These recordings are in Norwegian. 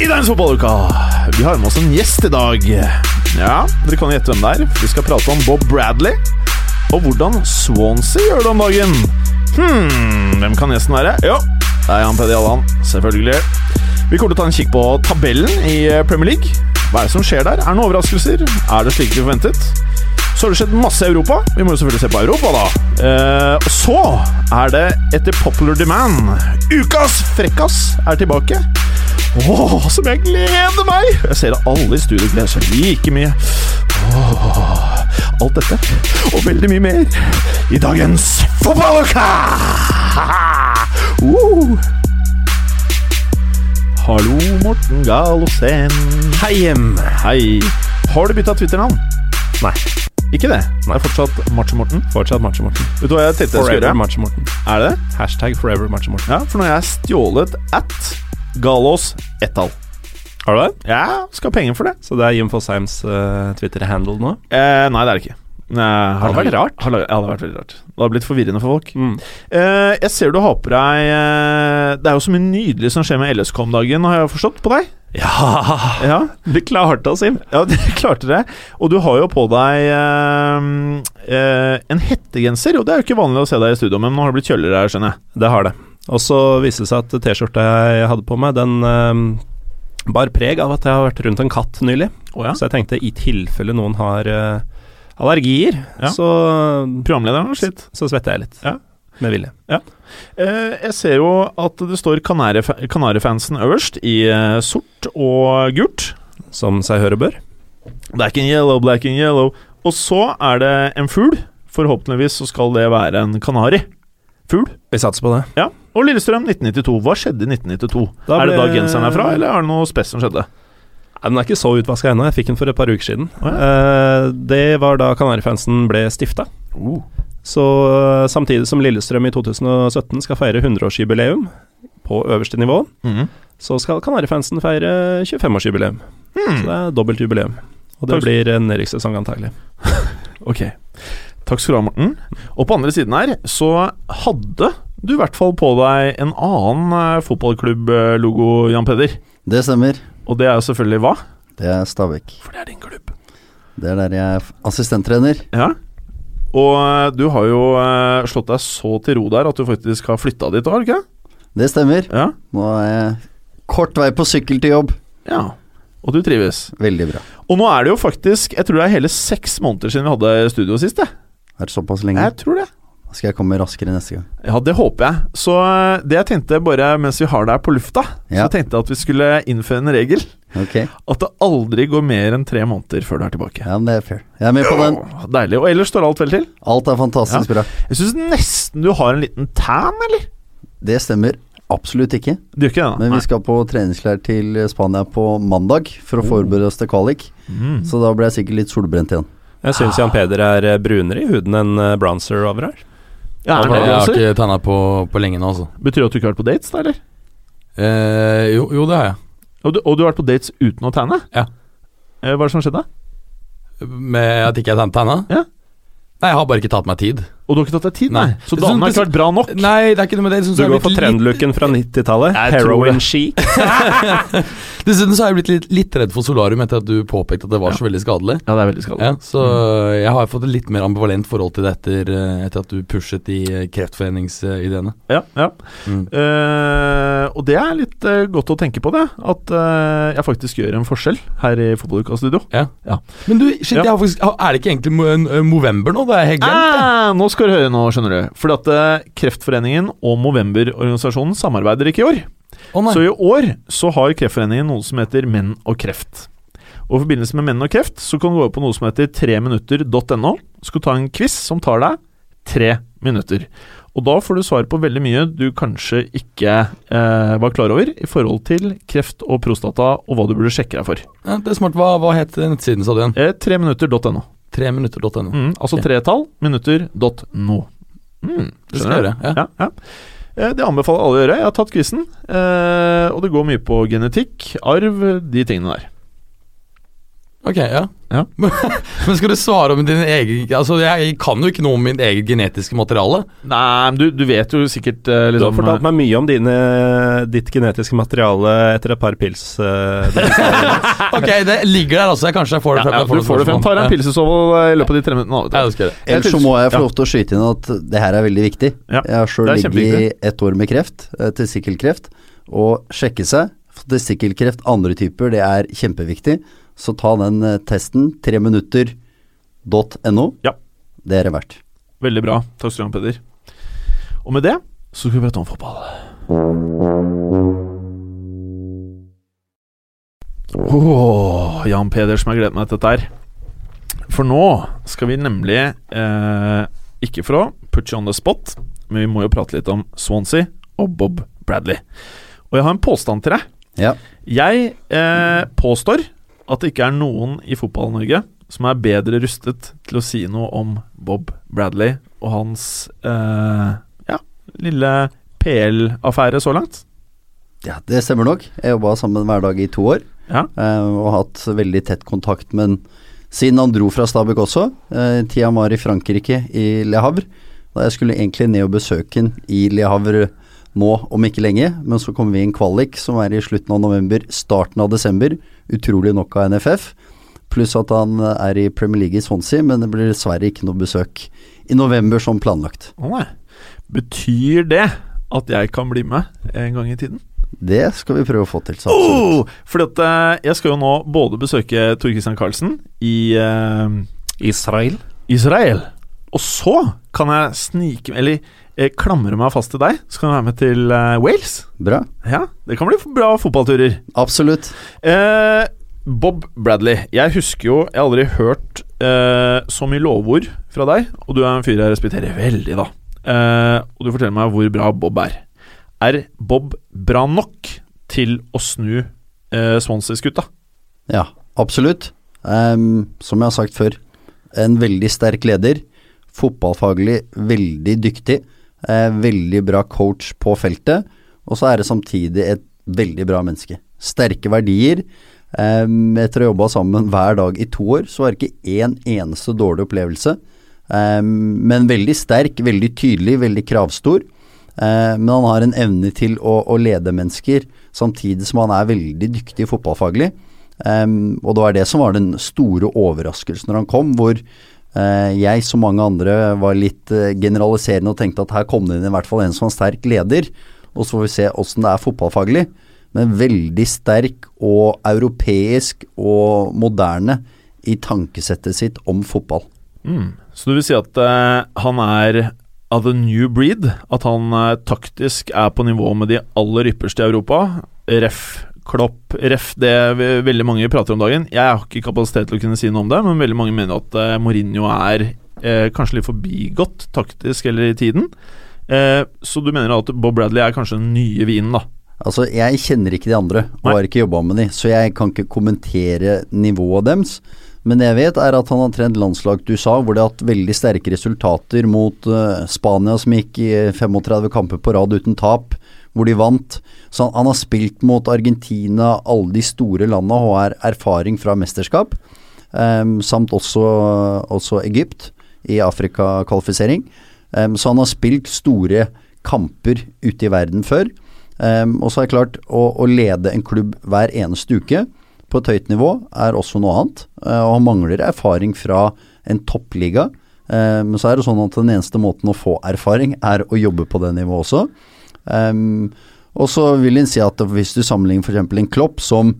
I dagens fotballuka Vi har med oss en gjest i dag. Ja, Dere kan gjette hvem det er. Vi skal prate om Bob Bradley. Og hvordan Swansea gjør det om dagen. Hm, hvem kan gjesten være? Jo, det er Jan Peder Jallan. Selvfølgelig. Vi kommer til å ta en kikk på tabellen i Premier League. Hva er det som skjer der? Er det noen overraskelser? Er det slik vi forventet? Så har det skjedd masse i Europa. Vi må jo selvfølgelig se på Europa, da. Eh, og så er det etter popular demand Ukas frekkas er tilbake. Åh, som jeg gleder meg! Jeg ser at alle i studio gleder seg like mye. Åh, alt dette og veldig mye mer i dagens fotballuke! Uh. Hallo, Morten Galosen. Hei hjem. Hei. Har du bytta Twitter-navn? Nei. Ikke det? Nei, fortsatt Macho-Morten. Fortsatt Macho-Morten. Vet du hva jeg tenkte jeg skulle gjøre? Macho-Morten. Er det det? Hashtag forever Macho-Morten. Ja, for nå har jeg stjålet at Galos ettall. Har du det? Ja, skal ha penger for det. Så det er Jim Fosheims uh, Twitter-handle nå? Eh, nei, det er det ikke. Nei, har hadde vært rart. Har, ja, det hadde vært veldig rart. Det hadde blitt forvirrende for folk. Mm. Eh, jeg ser du har på deg eh, Det er jo så mye nydelig som skjer med LSK om dagen, har jeg forstått på deg? Ja, Ja, vi klarte oss, Sim. ja det klarte det. Og du har jo på deg eh, eh, en hettegenser, og det er jo ikke vanlig å se deg i studio men nå har det blitt kjøligere her, skjønner jeg. Det har det. Og så viste det seg at T-skjorta jeg hadde på meg, den eh, bar preg av at jeg har vært rundt en katt nylig. Oh, ja. Så jeg tenkte i tilfelle noen har eh, allergier, Ja. så, Programlederen har slitt. så svetter jeg litt. Ja. Med vilje. Eh, jeg ser jo at det står Kanarifansen øverst i eh, sort og gult. Som seg høre bør. Black and yellow, black and yellow. Og så er det en fugl. Forhåpentligvis så skal det være en kanari. Fugl. Vi satser på det. Ja. Og Lillestrøm 1992. Hva skjedde i 1992? Da Er det da genseren er fra, eller er det noe spes som skjedde? Nei, Den er ikke så utvaska ennå. Jeg fikk den for et par uker siden. Å, Eh, det var da Kanarifansen ble stifta. Så eh, samtidig som Lillestrøm i 2017 skal feire 100-årsjubileum på øverste nivå, mm. så skal Kanarifansen feire 25-årsjubileum. Så det er dobbelt jubileum. Og det Takk. blir en nedrykkssesong antagelig. Ok. Takk skal du ha, Morten. Og på andre siden her så hadde du i hvert fall på deg en annen fotballklubblogo, fotballklubb-logo, Jan Peder. Det stemmer. Og det er jo selvfølgelig hva? Det er Stabæk. For det er din klubb. Det er der jeg er assistenttrener. Ja. Og eh, du har jo eh, slått deg så til ro der at du faktisk har flytta dit, har du ikke? Det stemmer. Ja. Nå er jeg kort vei på sykkel til jobb. ja. Og du trives. Veldig bra. Og nå er det jo faktisk Jeg tror det er hele seks måneder siden vi hadde studio sist, jeg. Er det såpass lenge? Jeg tror det. Skal jeg komme raskere neste gang. Ja, det håper jeg. Så eh, det jeg tenkte, bare mens vi har deg på lufta, Ja. så tenkte jeg at vi skulle innføre en regel. Okay. At det aldri går mer enn tre måneder før du er tilbake. Ja, men det er fair. Jeg er med på den. Åh, Deilig. Og ellers står alt vel til? Alt er fantastisk bra. Jeg syns nesten du har en liten tan, eller? Det stemmer absolutt ikke. Det gjør ikke det, da? Men vi skal på treningsklær til Spania på mandag for å forberede oss til kvalik. Mm. Så da blir jeg sikkert litt solbrent igjen. Jeg syns Jan Peder er eh, brunere i huden enn eh, Bronzer over her. Ja, det jeg har ikke tanna på, på lenge nå, altså. Betyr det at du ikke har vært på dates, da, eller? Eh, jo, jo, det har jeg. Og du, og du har vært på dates uten å tegne? Ja. Eh, Hva er det som skjedde? Med at ikke jeg tanna? Ja. Nei, jeg har bare ikke tatt meg tid. Og du har ikke tatt deg tid, nei? Nei. Så Det er damen sånn- har ikke vært bra nok? Nei, det er ikke noe med det. Du Dessuten så har går for trendlooken fra 90-tallet. Heroin chic. dessuten så har jeg blitt litt, litt redd for solarium etter at du påpekte at det var så veldig skadelig. Ja, det er veldig skadelig. Ja, så jeg har fått et litt mer ambivalent forhold til det etter, eh, etter at du pushet de eh, kreftforeningsideene. Ja, ja. Mm. Uh, og det er litt uh, godt å tenke på, det. At uh, jeg faktisk gjør en forskjell her i Fotballuka studio. Men du, shit, Ja. jeg har faktisk, er det ikke egentlig mo- en- en Movember nå? Det er helt glemt. Ah, nå skal du høre, nå skjønner du. Fordi at eh, Kreftforeningen og Movember-organisasjonen samarbeider ikke i år. Oh. Så i år så har Kreftforeningen noe som heter Menn og kreft. Og I forbindelse med Menn og kreft så kan du gå på noe som heter treminutter.no. Skal ta en quiz som tar deg tre minutter. Og da får du svar på veldig mye du kanskje ikke eh, var klar over i forhold til kreft og prostata, og hva du burde sjekke deg for. Ja, det er smart. Hva, hva het nettsiden, sa du igjen? Eh, Treminutter.no. Mm, altså tretall, minutter.no. Mm, Det skal jeg gjøre. Ja. Ja, ja. Eh, Det anbefaler alle å gjøre. Jeg har tatt quizen, eh, og det går mye på genetikk, arv, de tingene der. Ok, ja. Ja. Men skal du svare om din egen Altså, jeg kan jo ikke noe om mitt eget genetiske materiale. Nei, men du, du vet jo sikkert eh, Du har liksom fortalt meg mye om dine, ditt genetiske materiale etter et par pils. eh, året. Ok, det ligger der, altså. Jeg kanskje får det ja, frem. ja, jeg Du får det frem. Ta deg en Ja. pilsesovl i løpet av de tre minuttene. Ja, det jeg. Ellers så må jeg få lov til å skyte inn at det her er veldig viktig. Ja, Jeg har sjøl ligget i ett år med kreft, eh, testikkelkreft, og sjekke seg. Testikkelkreft, andre typer, det er kjempeviktig. Så ta den eh, testen. Treminutter.no. Ja. Det er det verdt. Veldig bra. Takk skal du ha, Peder. Og med det så skal vi prate om fotball. Åh, Jan Peder som har gledet meg til dette her. For nå skal vi nemlig eh, Ikke for å put you on the spot, men vi må jo prate litt om Swansea og Bob Bradley. Og jeg har en påstand til deg. Ja. Jeg eh, påstår at det ikke er noen i Fotball-Norge som er bedre rustet til å si noe om Bob Bradley og hans eh, ja, lille PL-affære så langt. ja, det stemmer nok. Jeg jobba sammen hver dag i to år, Ja. eh, og hatt veldig tett kontakt med siden han dro fra Stabæk også. Eh, tida han var i Frankrike, i Le Havre. Da jeg skulle egentlig ned og besøke han i Le Havre nå om ikke lenge, men så kommer vi i en kvalik som er i slutten av november, starten av desember. Utrolig nok av NFF. Pluss at han er i Premier League i Swansea, men det blir dessverre ikke noe besøk i november som planlagt. Oh. Betyr det at jeg kan bli med en gang i tiden? Det skal vi prøve å få til. Så. Oh, fordi at eh, jeg skal jo nå både besøke Tor Christian Karlsen i uh, Israel. Israel. Og så kan jeg snike Eller eh, klamrer meg fast til deg, så kan jeg være med til eh, Wales. Bra. Ja, det kan bli bra fotballturer. Absolutt. Eh, Bob Bradley. Jeg husker jo Jeg har aldri hørt eh, så mye lovord fra deg, og du er en fyr jeg respekterer veldig, da. Eh, og du forteller meg hvor bra Bob er. Er Bob bra nok til å snu eh, Swansea-skutta? Ja, absolutt. Ehm, som jeg har sagt før, en veldig sterk leder. Fotballfaglig veldig dyktig. Eh, veldig bra coach på feltet. Og så er det samtidig et veldig bra menneske. Sterke verdier. Ehm, etter å ha jobba sammen hver dag i to år, så var det ikke én eneste dårlig opplevelse. Ehm, men veldig sterk, veldig tydelig, veldig kravstor. Eh, men han har en evne til å, å lede mennesker, samtidig som han er veldig dyktig fotballfaglig. Em, og det var det som var den store overraskelsen når han kom, hvor eh, jeg som mange andre var litt eh, generaliserende og tenkte at her kom det inn i hvert fall en som var sterk leder, og så får vi se åssen det er fotballfaglig. Men veldig sterk og europeisk og moderne i tankesettet sitt om fotball. Mm. Så du vil si at uh, han er av the new breed? At han uh, taktisk er på nivå med de aller ypperste i Europa? Ref. Klopp, ref det veldig mange prater om dagen. Jeg har ikke kapasitet til å kunne si noe om det, men veldig mange mener at eh, Mourinho er eh, kanskje litt forbigått taktisk eller i tiden. Eh, så du mener at Bob Bradley er kanskje den nye vinen, da? Altså, jeg kjenner ikke de andre, og Nei. har ikke jobba med de, så jeg kan ikke kommentere nivået deres. Men det jeg vet, er at han har trent landslag til USA, hvor de har hatt veldig sterke resultater mot uh, Spania, som gikk i 35 kamper på rad uten tap, hvor de vant. Så han, har spilt mot Argentina, alle de store landene, og har erfaring fra mesterskap. Um, samt også, også Egypt i Afrikakvalifisering. Um, så han har spilt store kamper ute i verden før. Um, og så er det klart, å, å lede en klubb hver eneste uke på et høyt nivå er også noe annet. Uh, og han mangler erfaring fra en toppliga. Men så er det sånn at den eneste måten å få erfaring, er å jobbe på det nivået også. Em, og så vil en si at hvis du sammenligner f.eks. en Klopp som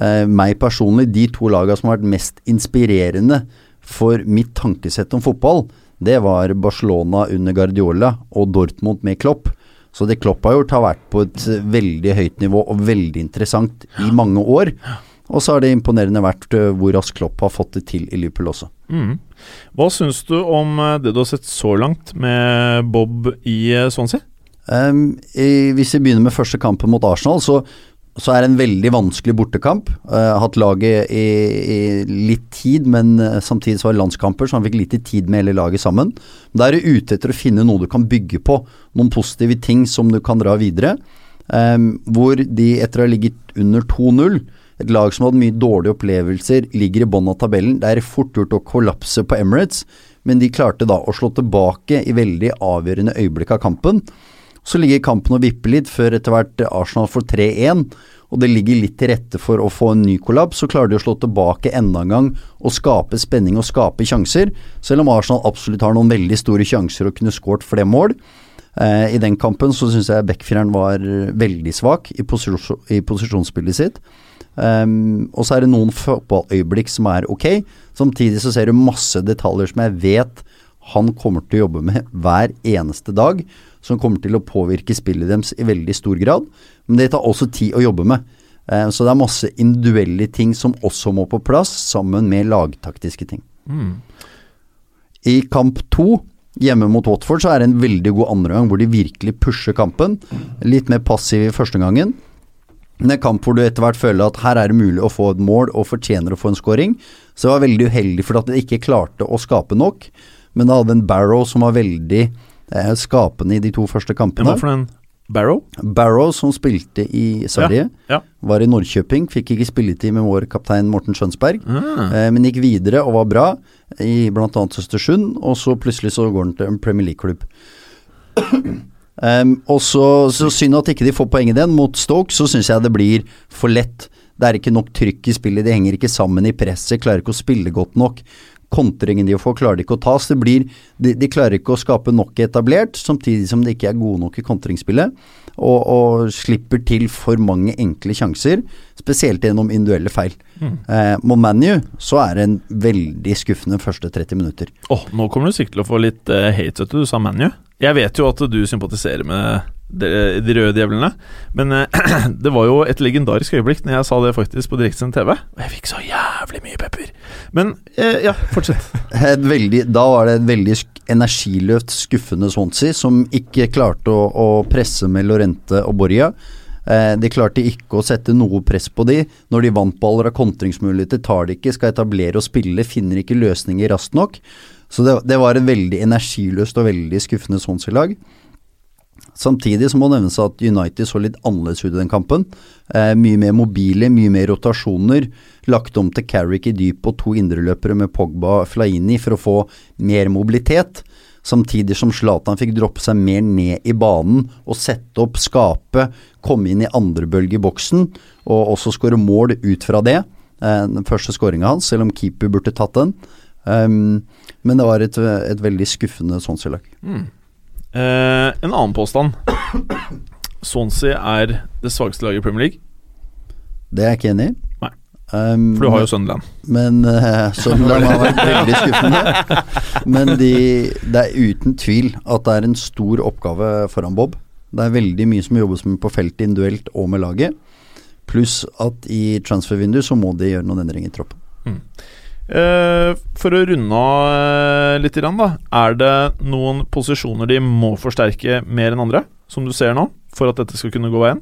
eh, meg personlig, de to lagene som har vært mest inspirerende for mitt tankesett om fotball, det var Barcelona under Guardiola og Dortmund med Klopp. Så det Klopp har gjort, har vært på et veldig høyt nivå og veldig interessant i mange år. Og så har det imponerende vært eh, hvor raskt Klopp har fått det til i Liverpool også. Mm. Hva syns du om eh, det du har sett så langt med Bob i eh, Swansea? Um, i, hvis vi begynner med første kampen mot Arsenal, så, så er det en veldig vanskelig bortekamp. Uh, hatt laget i, i, litt tid, men uh, samtidig så var det landskamper, så han fikk lite tid med hele laget sammen. Da er du ute etter å finne noe du kan bygge på, noen positive ting som du kan dra videre. Um, hvor de etter å ha ligget under 2-0 et lag som hadde mye dårlige opplevelser, ligger i bånn av tabellen. Det er fort gjort å kollapse på Emirates, men de klarte da å slå tilbake i veldig avgjørende øyeblikk av kampen. Så ligger kampen og vipper litt før etter hvert Arsenal får 3-1, og det ligger litt til rette for å få en ny kollaps. Så klarer de å slå tilbake enda en gang og skape spenning og skape sjanser. Selv om Arsenal absolutt har noen veldig store sjanser og kunne skåret flere mål. Eh, I den kampen så syns jeg backfireren var veldig svak i, posis i posisjonsspillet sitt. Um, og så er det noen fotballøyeblikk som er ok. Samtidig så ser du masse detaljer som jeg vet han kommer til å jobbe med hver eneste dag. Som kommer til å påvirke spillet deres i veldig stor grad. Men det tar også tid å jobbe med. Uh, så det er masse individuelle ting som også må på plass, sammen med lagtaktiske ting. Mm. I kamp to Hjemme mot Watford så er det en veldig god andre gang hvor de virkelig pusher kampen. Litt mer passiv i første gangen. Men En kamp hvor du etter hvert føler at her er det mulig å få et mål og fortjener å få en scoring. Så det var veldig uheldig for at de ikke klarte å skape nok. Men da hadde en Barrow som var veldig eh, skapende i de to første kampene. Hva for en Barrow? Barrow som spilte i Sverige, Ja, ja. var i Norrköping. Fikk ikke spilletid med vår kaptein Morten Skjønsberg. mm. Eh, men gikk videre og var bra i bl.a. Østersund, og så plutselig så går han til en Premier League-klubb. um, og så, så synd at ikke de får poeng i den. Mot Stoke så syns jeg det blir for lett. Det er ikke nok trykk i spillet, de henger ikke sammen i presset, klarer ikke å spille godt nok. Kontringen de får, klarer de ikke å ta. Så det blir, de, de klarer ikke å skape nok etablert, samtidig som de ikke er gode nok i kontringsspillet. Og, og slipper til for mange enkle sjanser, spesielt gjennom individuelle feil. Eh, mot ManU så er det en veldig skuffende første 30 minutter. Åh, nå kommer du sikkert til å få litt eh, hate, vet du. Du sa ManU. Jeg vet jo at du sympatiserer med de, de røde djevlene, men eh, det var jo et legendarisk øyeblikk når jeg sa det faktisk på direktesendt TV. Og jeg fikk så jævlig mye pepper. Men eh, ja, fortsett. Et veldig, da var det et veldig energiløft, skuffende Swansea som ikke klarte å, å presse med Lorente og Borja. Eh, de klarte ikke å sette noe press på de. Når de vant baller av kontringsmuligheter, tar de ikke, skal etablere og spille, finner ikke løsninger raskt nok. Så det, det var et veldig energiløst og veldig skuffende Swansea-lag. Samtidig så må det nevnes at United så litt annerledes ut i den kampen. Eh, mye mer mobile, mye mer rotasjoner. Lagt om til Carrick i dyp og to indreløpere med Pogba og Flaini for å få mer mobilitet. Samtidig som Zlatan fikk droppe seg mer ned i banen og sette opp, skape, komme inn i andre bølge i boksen og også skåre mål ut fra det. Eh, den første skåringa hans, selv om keeper burde tatt den. Um, men det var et, et veldig skuffende Swansea-lag. Eh, en annen påstand. Swansea er det svakeste laget i Premier League. Det er jeg ikke enig i. Nei. Um, For du har jo Sunderland. Men uh, Sunderland har vært veldig skuffende. Men de, det er uten tvil at det er en stor oppgave foran Bob. Det er veldig mye som jobbes med på feltet individuelt og med laget. Pluss at i transfervinduet så må de gjøre noen endringer i troppen. Eh, for å runde av eh, litt, da. Er det noen posisjoner de må forsterke mer enn andre, som du ser nå, for at dette skal kunne gå veien?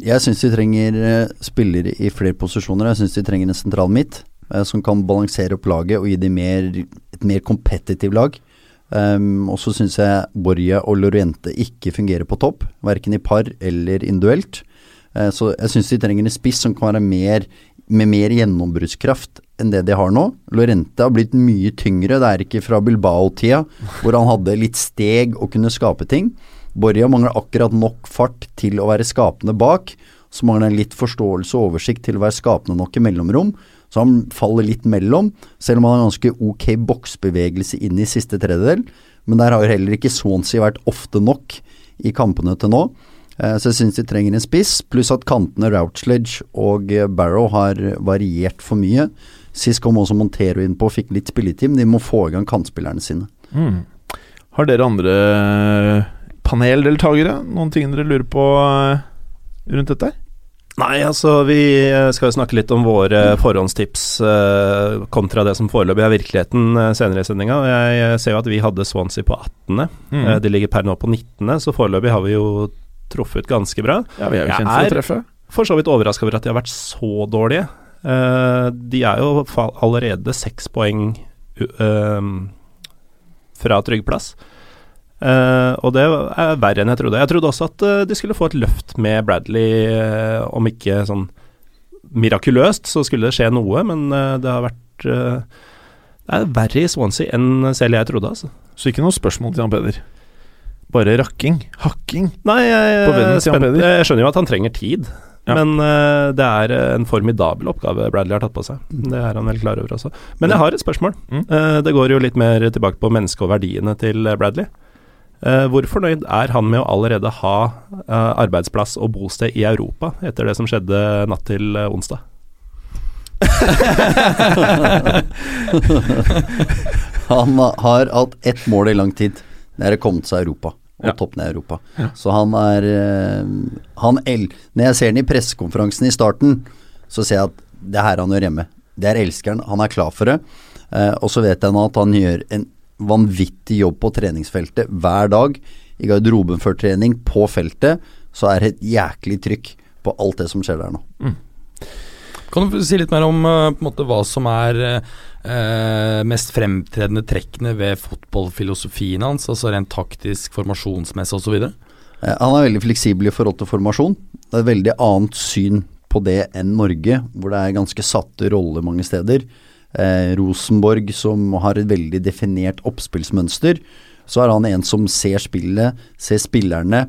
Jeg syns de trenger eh, spillere i flere posisjoner. Jeg syns de trenger en sentral midt eh, som kan balansere opp laget og gi dem mer, et mer kompetitivt lag. Um, og så syns jeg Borja og Loriente ikke fungerer på topp, verken i par eller individuelt. Uh, så jeg syns de trenger en spiss som kan være mer, med mer gjennombruddskraft enn det de har nå. Lorente har blitt mye tyngre. Det er ikke fra Bilbao-tida, hvor han hadde litt steg og kunne skape ting. Borja mangler akkurat nok fart til å være skapende bak. Så mangler han litt forståelse og oversikt til å være skapende nok i mellomrom. Så han faller litt mellom, selv om han har ganske ok boksbevegelse inn i siste tredjedel. Men der har heller ikke Swansea vært ofte nok i kampene til nå. Eh, Så jeg syns de trenger en spiss, pluss at kantene Routledge og Barrow har variert for mye. Sist kom også Montero innpå og fikk litt spilletid, men de må få i gang kantspillerne sine. Mm. Har dere andre paneldeltakere? Noen ting dere lurer på eh, rundt dette? Nei, altså vi eh, skal jo snakke litt om våre forhåndstips eh, kontra det som foreløpig er virkeligheten eh, senere i sendinga. Jeg eh, ser jo at vi hadde Swansea på 18. Mm. Eh, de ligger per nå på 19., så foreløpig har vi jo truffet ganske bra. Ja, vi er jo kjent for å er- treffe. For så vidt overraska over at de har vært så dårlige. Eh, de er jo allerede seks poeng ehm, fra trygg plass. Uh, og det er verre enn jeg trodde. Jeg trodde også at uh, de skulle få et løft med Bradley, uh, om ikke sånn mirakuløst, så skulle det skje noe, men det har vært Det er verre i Swansea enn selv jeg trodde, altså. Så ikke noe spørsmål til Jan Peder. Bare rakking. Hakking. Nei, jeg. Peder. jeg skjønner jo at han trenger tid. Ja. Men uh, det er en formidabel oppgave Bradley har tatt på seg. Det er han vel klar over også. Men jeg har et spørsmål. Mm. Uh, det går jo litt mer tilbake på mennesket og verdiene til eh, Bradley. Uh, hvor fornøyd er han med å allerede ha eh, arbeidsplass og bosted i Europa etter det som skjedde natt til eh, onsdag? Han har hatt ett mål i lang tid. Det er å komme til seg Europa. Og Ja. toppen i Europa. Så han er eh, han el Når jeg ser han i pressekonferansen i starten, så ser jeg at det er her han gjør hjemme. Det er elskeren. Han er klar for det. Eh, og så vet jeg nå at han gjør en vanvittig jobb på treningsfeltet hver dag. I garderoben før trening, på feltet, så er det et jæklig trykk på alt det som skjer der nå. Kan du si litt mer om eh, måte, hva som er eh, mest fremtredende trekkene ved fotballfilosofien hans, altså rent taktisk, formasjonsmessig osv.? Eh, Han er veldig fleksibel i forhold til formasjon. Det er et veldig annet syn på det enn Norge, hvor det er ganske satte roller mange steder. Eh, Rosenborg, som har et veldig definert oppspillsmønster, så er han en som ser spillet, ser spillerne,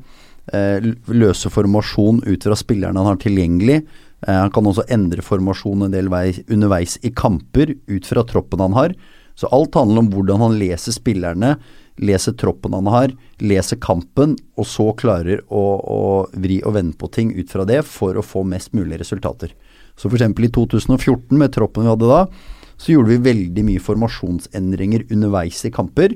eh, løser formasjon ut fra spillerne han har tilgjengelig. Eh, han kan også endre formasjon en del vei underveis i kamper, ut fra troppen han har. Så alt handler om hvordan han leser spillerne, leser troppen han har, leser kampen, og så klarer å, å vri og vende på ting ut fra det for å få mest mulig resultater. Så f.eks. i 2014, med troppen vi hadde da, så gjorde vi veldig mye formasjonsendringer underveis i kamper.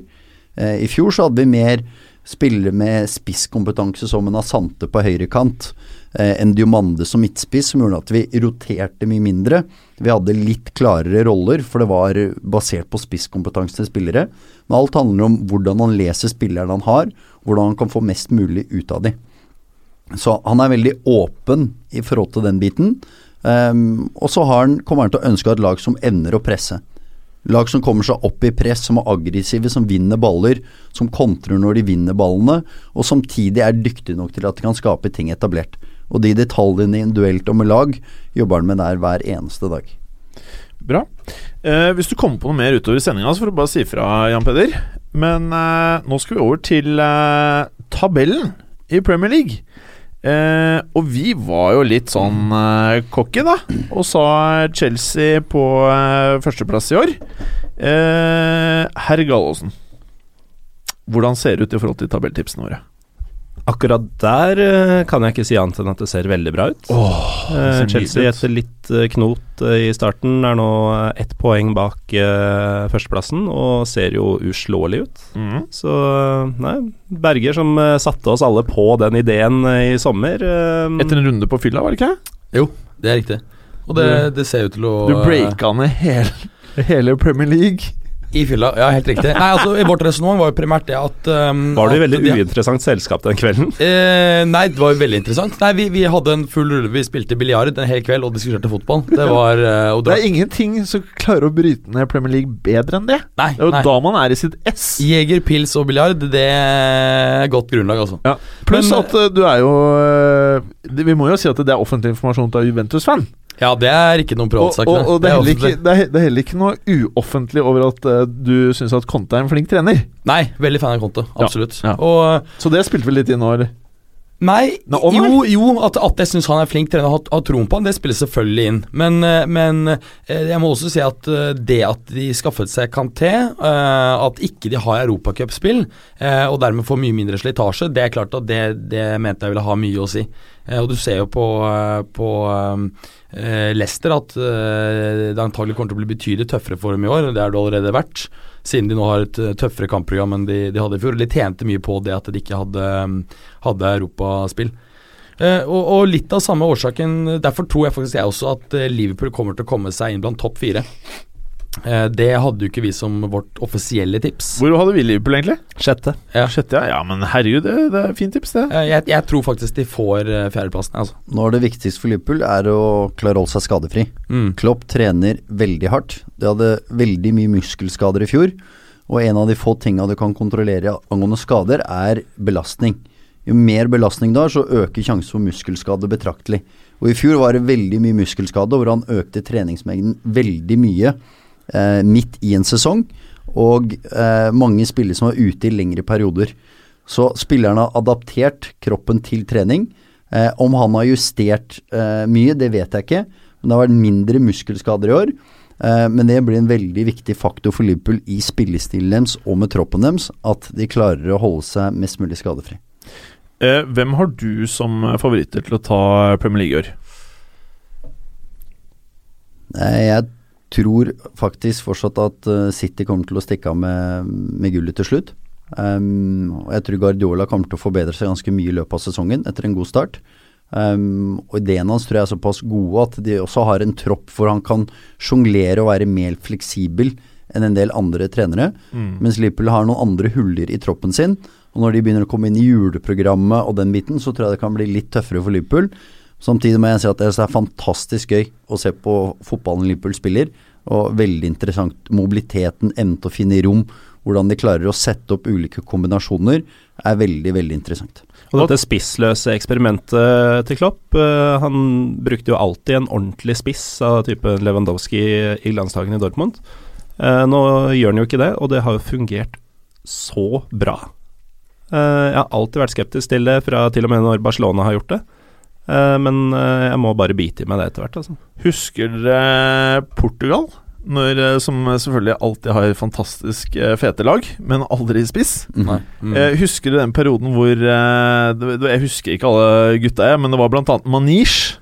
Eh, I fjor så hadde vi mer spillere med spisskompetanse som en Asante på høyrekant, en Diomande som midtspiss, som gjorde at vi roterte mye mindre. Vi hadde litt klarere roller, for det var basert på spisskompetanse til spillere. Men alt handler om hvordan han leser spillerne han har, hvordan han kan få mest mulig ut av dem. Så han er veldig åpen i forhold til den biten. Um, og så han, kommer han til å ønske et lag som evner å presse. Lag som kommer seg opp i press, som er aggressive, som vinner baller, som kontrer når de vinner ballene, og samtidig er dyktige nok til at de kan skape ting etablert. Og de detaljene i en duelt om med lag jobber han med der hver eneste dag. Bra. Eh, hvis du kommer på noe mer utover sendinga, så får du bare si fra, Jan Peder. Men eh, nå skal vi over til eh, tabellen i Premier League. Eh, og vi var jo litt sånn eh, cocky, da, og sa Chelsea på eh, førsteplass i år. Eh, Herr Gallaasen, hvordan ser det ut i forhold til tabelltipsene våre? Akkurat der eh, kan jeg ikke si annet enn at det ser veldig bra ut. Oh, Chelsea etter litt eh, knot i starten er nå ett poeng bak førsteplassen og ser jo uslåelig ut. Mm. Så nei, Berger som satte oss alle på den ideen i sommer. Etter en runde på fylla, var det ikke? Jo, det er riktig. Og det, det ser ut til å Du breaka ned hele, hele Premier League. I fylla, ja, helt riktig. Nei, altså, Vårt resonnement var jo primært det at um, Var du i veldig de- uinteressant selskap den kvelden? Uh, nei, det var jo veldig interessant. Nei, Vi, vi hadde en full rulle. Vi spilte biljard en hel kveld og diskuterte fotball. Det var uh, og Det er ingenting som klarer å bryte ned Premier League bedre enn det. Nei, Det er jo nei. da man er i sitt ess. Jeger, pils og biljard, det er godt grunnlag, altså. Ja. Pluss at uh, du er jo Vi må jo si at det er offentlig informasjon til Juventus-fan. Ja, det er ikke noen Og, privatsak. og, og det, er heller ikke, det, er, det er heller ikke noe uoffentlig over at uh, du syns at Conte er en flink trener. Nei, veldig fan av Conte. Absolutt. ja. Og Så det spilte vel litt inn nå, eller? Nei, om jo, jo at, at jeg syns han er flink trener og har, har troen på han, det spiller selvfølgelig inn. Men, eh, men eh, jeg må også si at det at de skaffet seg Canté, at ikke de har europacupspill, og dermed får mye mindre slitasje, det er klart at det, det mente jeg ville ha mye å si. Eh, Og du ser jo på, eh, på eh, Leicester at det antagelig kommer til å bli betydelig tøffere for dem i år. Det er det allerede vært, siden de nå har et tøffere kampprogram enn de, de hadde i fjor. De tjente mye på det at de ikke hadde, hadde europaspill. Og, og litt av samme årsaken Derfor tror jeg faktisk jeg også at Liverpool kommer til å komme seg inn blant topp fire. Eh, det hadde jo ikke vi som vårt offisielle tips. Hvor hadde vi Liverpool, egentlig? Sjette. Ja. Sjette, ja. ja men herregud, det, det er fint tips, det. Eh, jeg, jeg tror faktisk de får eh, fjerdeplassen. Altså. Nå er det viktigste for Liverpool er å klare å holde seg skadefri. Mm. Klopp trener veldig hardt. De hadde veldig mye muskelskader i fjor. Og en av de få tinga du kan kontrollere angående skader, er belastning. Jo mer belastning da, så øker sjansen for muskelskade betraktelig. Og i fjor var det veldig mye muskelskade, hvor han økte treningsmengden veldig mye eh, midt i en sesong. Og eh, mange spillere som var ute i lengre perioder. Så spillerne har adaptert kroppen til trening. Eh, om han har justert eh, mye, det vet jeg ikke. Men det har vært mindre muskelskader i år. Eh, men det blir en veldig viktig faktor for Liverpool i spillestilen deres og med troppen deres, at de klarer å holde seg mest mulig skadefri. Eh, hvem har du som favoritter til å ta Premier League i år? Jeg tror faktisk fortsatt at eh, City kommer til å stikke av med, med gullet til slutt. Um, og jeg tror Guardiola kommer til å forbedre seg ganske mye i løpet av sesongen etter en god start. Um, og ideene hans tror jeg er såpass gode at de også har en tropp hvor han kan sjonglere og være mer fleksibel enn en del andre trenere. Mens Liverpool har noen andre huller i troppen sin. Og når de begynner å komme inn i juleprogrammet og den biten, så tror jeg det kan bli litt tøffere for Liverpool. Samtidig må jeg si at det er fantastisk gøy å se på fotballen Liverpool spiller. Og veldig interessant. Mobiliteten, evnen til å finne rom, hvordan de klarer å sette opp ulike kombinasjoner, er veldig, veldig interessant. Og dette spissløse eksperimentet til Klopp eh, Han brukte jo alltid en ordentlig spiss av typen Lewandowski i landslagene i Dortmund. Eh, nå gjør han jo ikke det, og det har jo fungert så bra. Eh, jeg har alltid vært skeptisk til det, fra til og med når Barcelona har gjort det. Eh, men eh, jeg må bare bite i meg det etter hvert, altså. Husker dere Portugal? Når, eh, som selvfølgelig alltid har fantastisk fete lag, men aldri spiss. Nei. Mm. Eh, husker du den perioden hvor Jeg husker ikke alle gutta, jeg, men det var annet Manish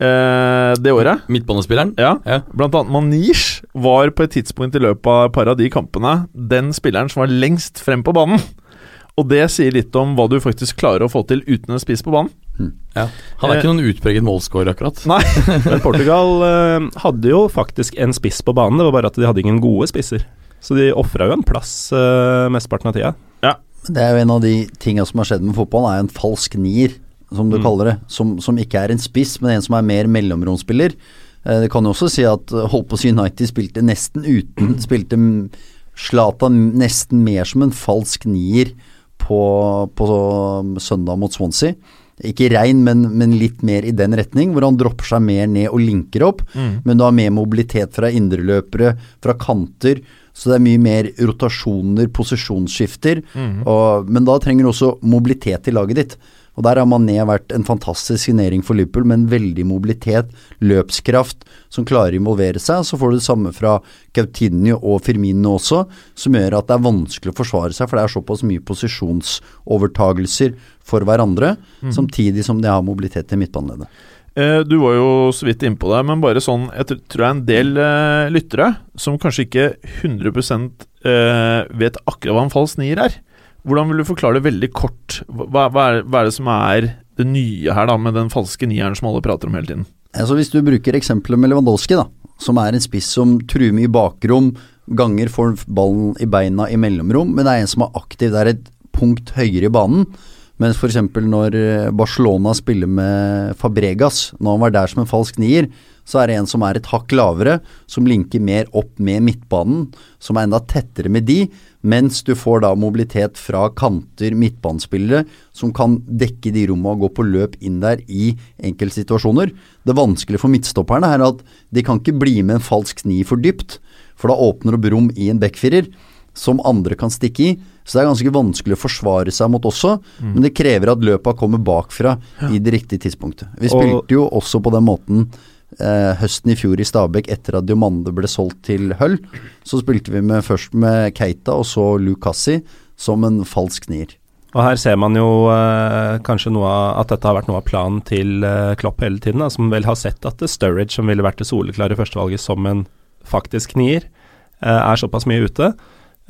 eh, det året. Midtbanespilleren? Ja, Ja. Blant annet Manish var på et tidspunkt i løpet av et par av de kampene den spilleren som var lengst frem på banen. Og det sier litt om hva du faktisk klarer å få til uten en spiss på banen. Ja. Han er ikke noen utpreget målscorer, akkurat. Nei. Men Portugal eh, hadde jo faktisk en spiss på banen, det var bare at de hadde ingen gode spisser. Så de ofra jo en plass uh, mesteparten av tida. Det er jo en av de tinga som har skjedd med fotballen, er en falsk nier, som du kaller det. Som, som ikke er en spiss, men en som er mer mellomromsspiller. Eh, det kan jo også si at Holpås holdt på å si United spilte nesten uten Spilte Slata Zlatan nesten mer som en falsk nier på, på søndag mot Swansea. Ikke rein, men, men litt mer i den retning, hvor han dropper seg mer ned og linker opp. Men du har mer mobilitet fra indreløpere, fra kanter. Så det er mye mer rotasjoner, posisjonsskifter. Og, men da trenger du også mobilitet i laget ditt. Og der har Mané vært en fantastisk signering for Liverpool, med en veldig mobilitet, løpskraft, som klarer å involvere seg. Så får du det samme fra Coutinho og Firmino også, som gjør at det er vanskelig å forsvare seg, for det er såpass mye posisjonsovertagelser for hverandre, samtidig som de har mobilitet til midtbaneleddet. Eh, Du var jo så vidt innpå det, men bare sånn Jeg tror det er en del eh, lyttere som kanskje ikke 100 eh, vet akkurat hva en falsk nier er. Hvordan vil du forklare det veldig kort? Hva, hva, er, hva er det som er det nye her da med den falske nieren som alle prater om hele tiden? Altså Hvis du bruker eksempelet med Lewandowski, da, som er en spiss som truer mye i bakrom, ganger får ballen i beina i mellomrom, men det er en som er aktiv, det er et punkt høyere i banen. Mens f.eks. når eh, Barcelona spiller med Fabregas, når han var der som en falsk nier, så er det en som er et hakk lavere, som linker mer opp med midtbanen, som er enda tettere med de, mens du får da mobilitet fra kanter, midtbanespillere, som kan dekke de rommene og gå på løp inn der i enkeltsituasjoner. Det vanskelige for midtstopperne er at de kan ikke bli med en falsk nier for dypt, for da åpner opp rom i en backfirer som andre kan stikke i. Så det er ganske vanskelig å forsvare seg mot også, men det krever at løpa kommer bakfra i det riktige tidspunktet. Vi Og- spilte jo også på den måten eh, høsten i fjor i Stabæk etter at Diomande ble solgt til Hull. Så spilte vi med, først med Keita og så Lukassi som en falsk nier. Og her ser man jo eh, kanskje noe av at dette har vært noe av planen til eh, Klopp hele tiden, da, som vel har sett at Sturridge, som ville vært det soleklare førstevalget som en faktisk nier, eh, er såpass mye ute.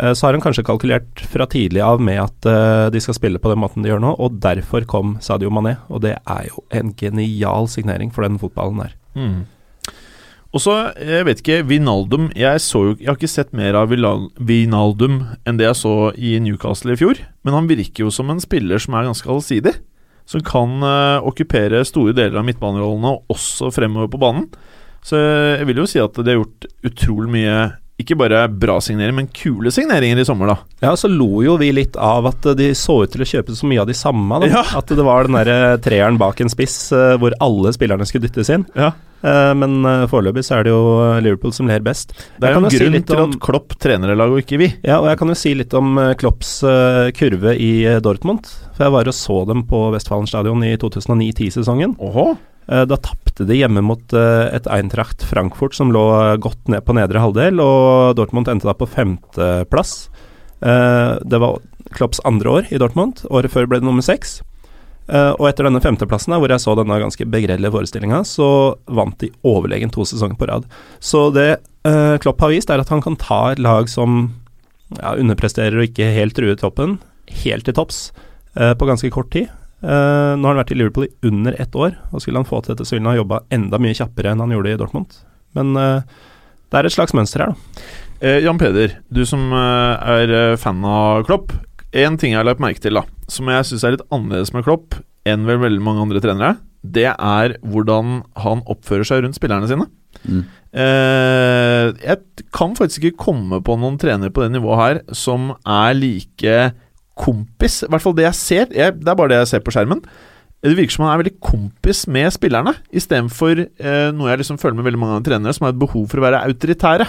Eh, så har han kanskje kalkulert fra tidlig av med at eh, de skal spille på den måten de gjør nå, og derfor kom Sadio Mané. Og det er jo en genial signering for den fotballen der. Mm. Og så, jeg vet ikke, Vinaldum jeg, jo, jeg har ikke sett mer av Vinaldum enn det jeg så i Newcastle i fjor, men han virker jo som en spiller som er ganske allsidig. Som kan uh, okkupere store deler av midtbanerollene, og også fremover på banen. Så jeg vil jo si at de har gjort utrolig mye ikke bare bra signeringer, men kule signeringer i sommer, da. Ja, så lo jo vi litt av at de så ut til å kjøpe så mye av de samme. Da. Ja. At det var den derre treeren bak en spiss eh, hvor alle spillerne skulle dyttes inn. Ja. Eh, men uh, foreløpig så er det jo Liverpool som ler best. Det er jo en grunn si til at Klopp trener det laget, og ikke vi. Ja, og jeg kan jo si litt om eh, Klopps eh, kurve i eh, Dortmund. For jeg var og så dem på Westfalen stadion i 2009-10-sesongen. Eh, Da tapte de hjemme mot eh, et Eintracht Frankfurt som lå eh, godt ned på nedre halvdel, og Dortmund endte da på femteplass. Det var Klopps andre år i Dortmund. Året før ble det nummer seks. Og etter denne femteplassen, hvor jeg så denne ganske begredelige forestillinga, så vant de overlegen to sesonger på rad. Så det Klopp har vist, er at han kan ta et lag som ja, underpresterer og ikke helt truer toppen, helt til topps på ganske kort tid. Eh, nå har han vært i Liverpool i under ett år, og skulle han få til dette, så ville han ha jobba enda mye kjappere enn han gjorde i Dortmund. Men uh, det er et slags mønster her, da. Eh, Jan Peder, du som eh, er fan av Klopp. En ting jeg har lagt merke til, da som jeg syns er litt annerledes med Klopp enn vel veldig mange andre trenere, det er hvordan han oppfører seg rundt spillerne sine. Mm. Eh, jeg kan faktisk ikke komme på noen trener på det nivået her som er like kompis. I hvert fall det jeg ser. Jeg, det er bare det jeg ser på skjermen. Det virker som han er veldig kompis med spillerne, istedenfor eh, noe jeg liksom føler med veldig mange trenere, som har et behov for å være autoritære.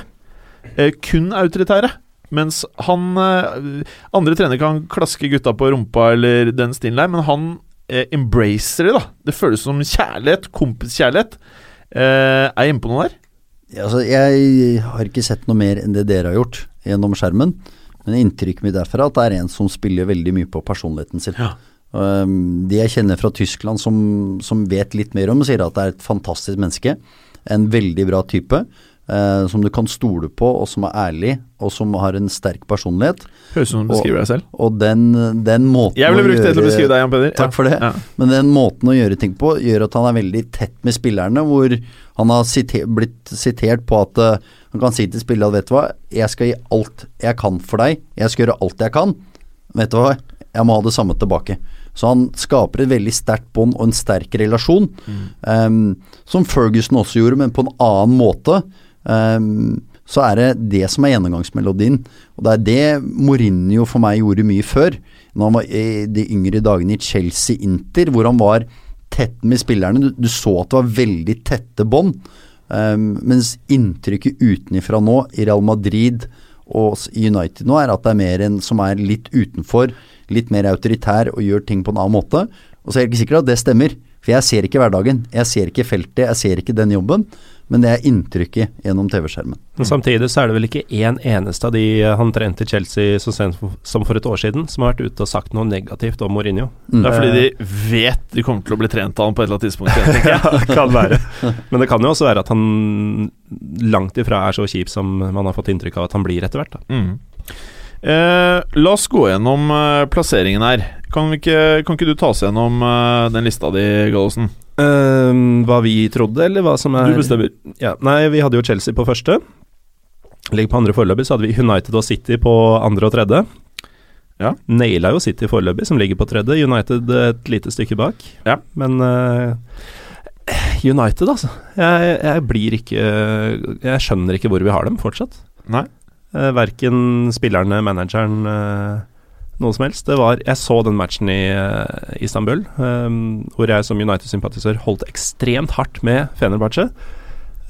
Eh, kun autoritære. Mens han eh, Andre trenere kan klaske gutta på rumpa eller den stilen der, men han eh, embracer det, da. Det føles som kjærlighet. Kompiskjærlighet. Eh, er jeg inne på noe der? Ja, Altså, jeg har ikke sett noe mer enn det dere har gjort gjennom skjermen. Men inntrykket mitt derfra er at det er en som spiller veldig mye på personligheten sin. Ja. Um, de jeg kjenner fra Tyskland som, som vet litt mer om, sier at det er et fantastisk menneske. En veldig bra type. Eh, som du kan stole på, og som er ærlig, og som har en sterk personlighet. Høres ut som du beskriver deg selv. Og den, den måten Jeg ville brukt det til å beskrive deg, Jan Peder. Takk for det. Ja. Men den måten å gjøre ting på gjør at han er veldig tett med spillerne, hvor han har siter, blitt sitert på at uh, han kan si til spillerne at vet du hva, jeg skal gi alt jeg kan for deg, jeg skal gjøre alt jeg kan. Vet du hva, jeg må ha det samme tilbake. Så han skaper et veldig sterkt bånd og en sterk relasjon, em, som Ferguson også gjorde, men på en annen måte. Em, så er det det som er gjennomgangsmelodien. Og det er det Mourinho for meg gjorde mye før. Når han var i de yngre dagene i Chelsea-Inter, hvor han var tett med spillerne. Du, du så at det var veldig tette bånd. Um, mens inntrykket utenifra nå, i Real Madrid og United nå, er at det er mer en som er litt utenfor, litt mer autoritær og gjør ting på en annen måte. Og så er jeg ikke sikker at det stemmer, for jeg ser ikke hverdagen. Jeg ser ikke feltet, jeg ser ikke den jobben. Men det er inntrykket gjennom TV-skjermen. Men samtidig så er det vel ikke én eneste av de eh, han trente i Chelsea så sent som for et år siden, som har vært ute og sagt noe negativt om Mourinho. Mm. Det er fordi de vet de kommer til å bli trent av ham på et eller annet tidspunkt. Jeg, jeg. kan være. Men det kan jo også være at han langt ifra er så kjip som man har fått inntrykk av at han blir etter hvert. Da. Mm. Eh, la oss gå gjennom eh, plasseringen her. Kan, vi ikke, kan ikke du ta oss gjennom eh, den lista di, Gallosen? Ehm, hva vi trodde, eller hva som er Du bestemmer. Ja, nei, vi hadde jo Chelsea på første. Ligger på andre foreløpig, så hadde vi United og City på andre og tredje. Ja. Naila jo City foreløpig, som ligger på tredje. United et lite stykke bak. Ja. Men eh, United, altså. Jeg, jeg blir ikke Jeg skjønner ikke hvor vi har dem fortsatt. Nei. Uh, verken spillerne, manageren, eh, noe som helst. Det var Jeg så den matchen i eh, Istanbul, eh, hvor jeg som United-sympatisør holdt ekstremt hardt med Fenerbahçe.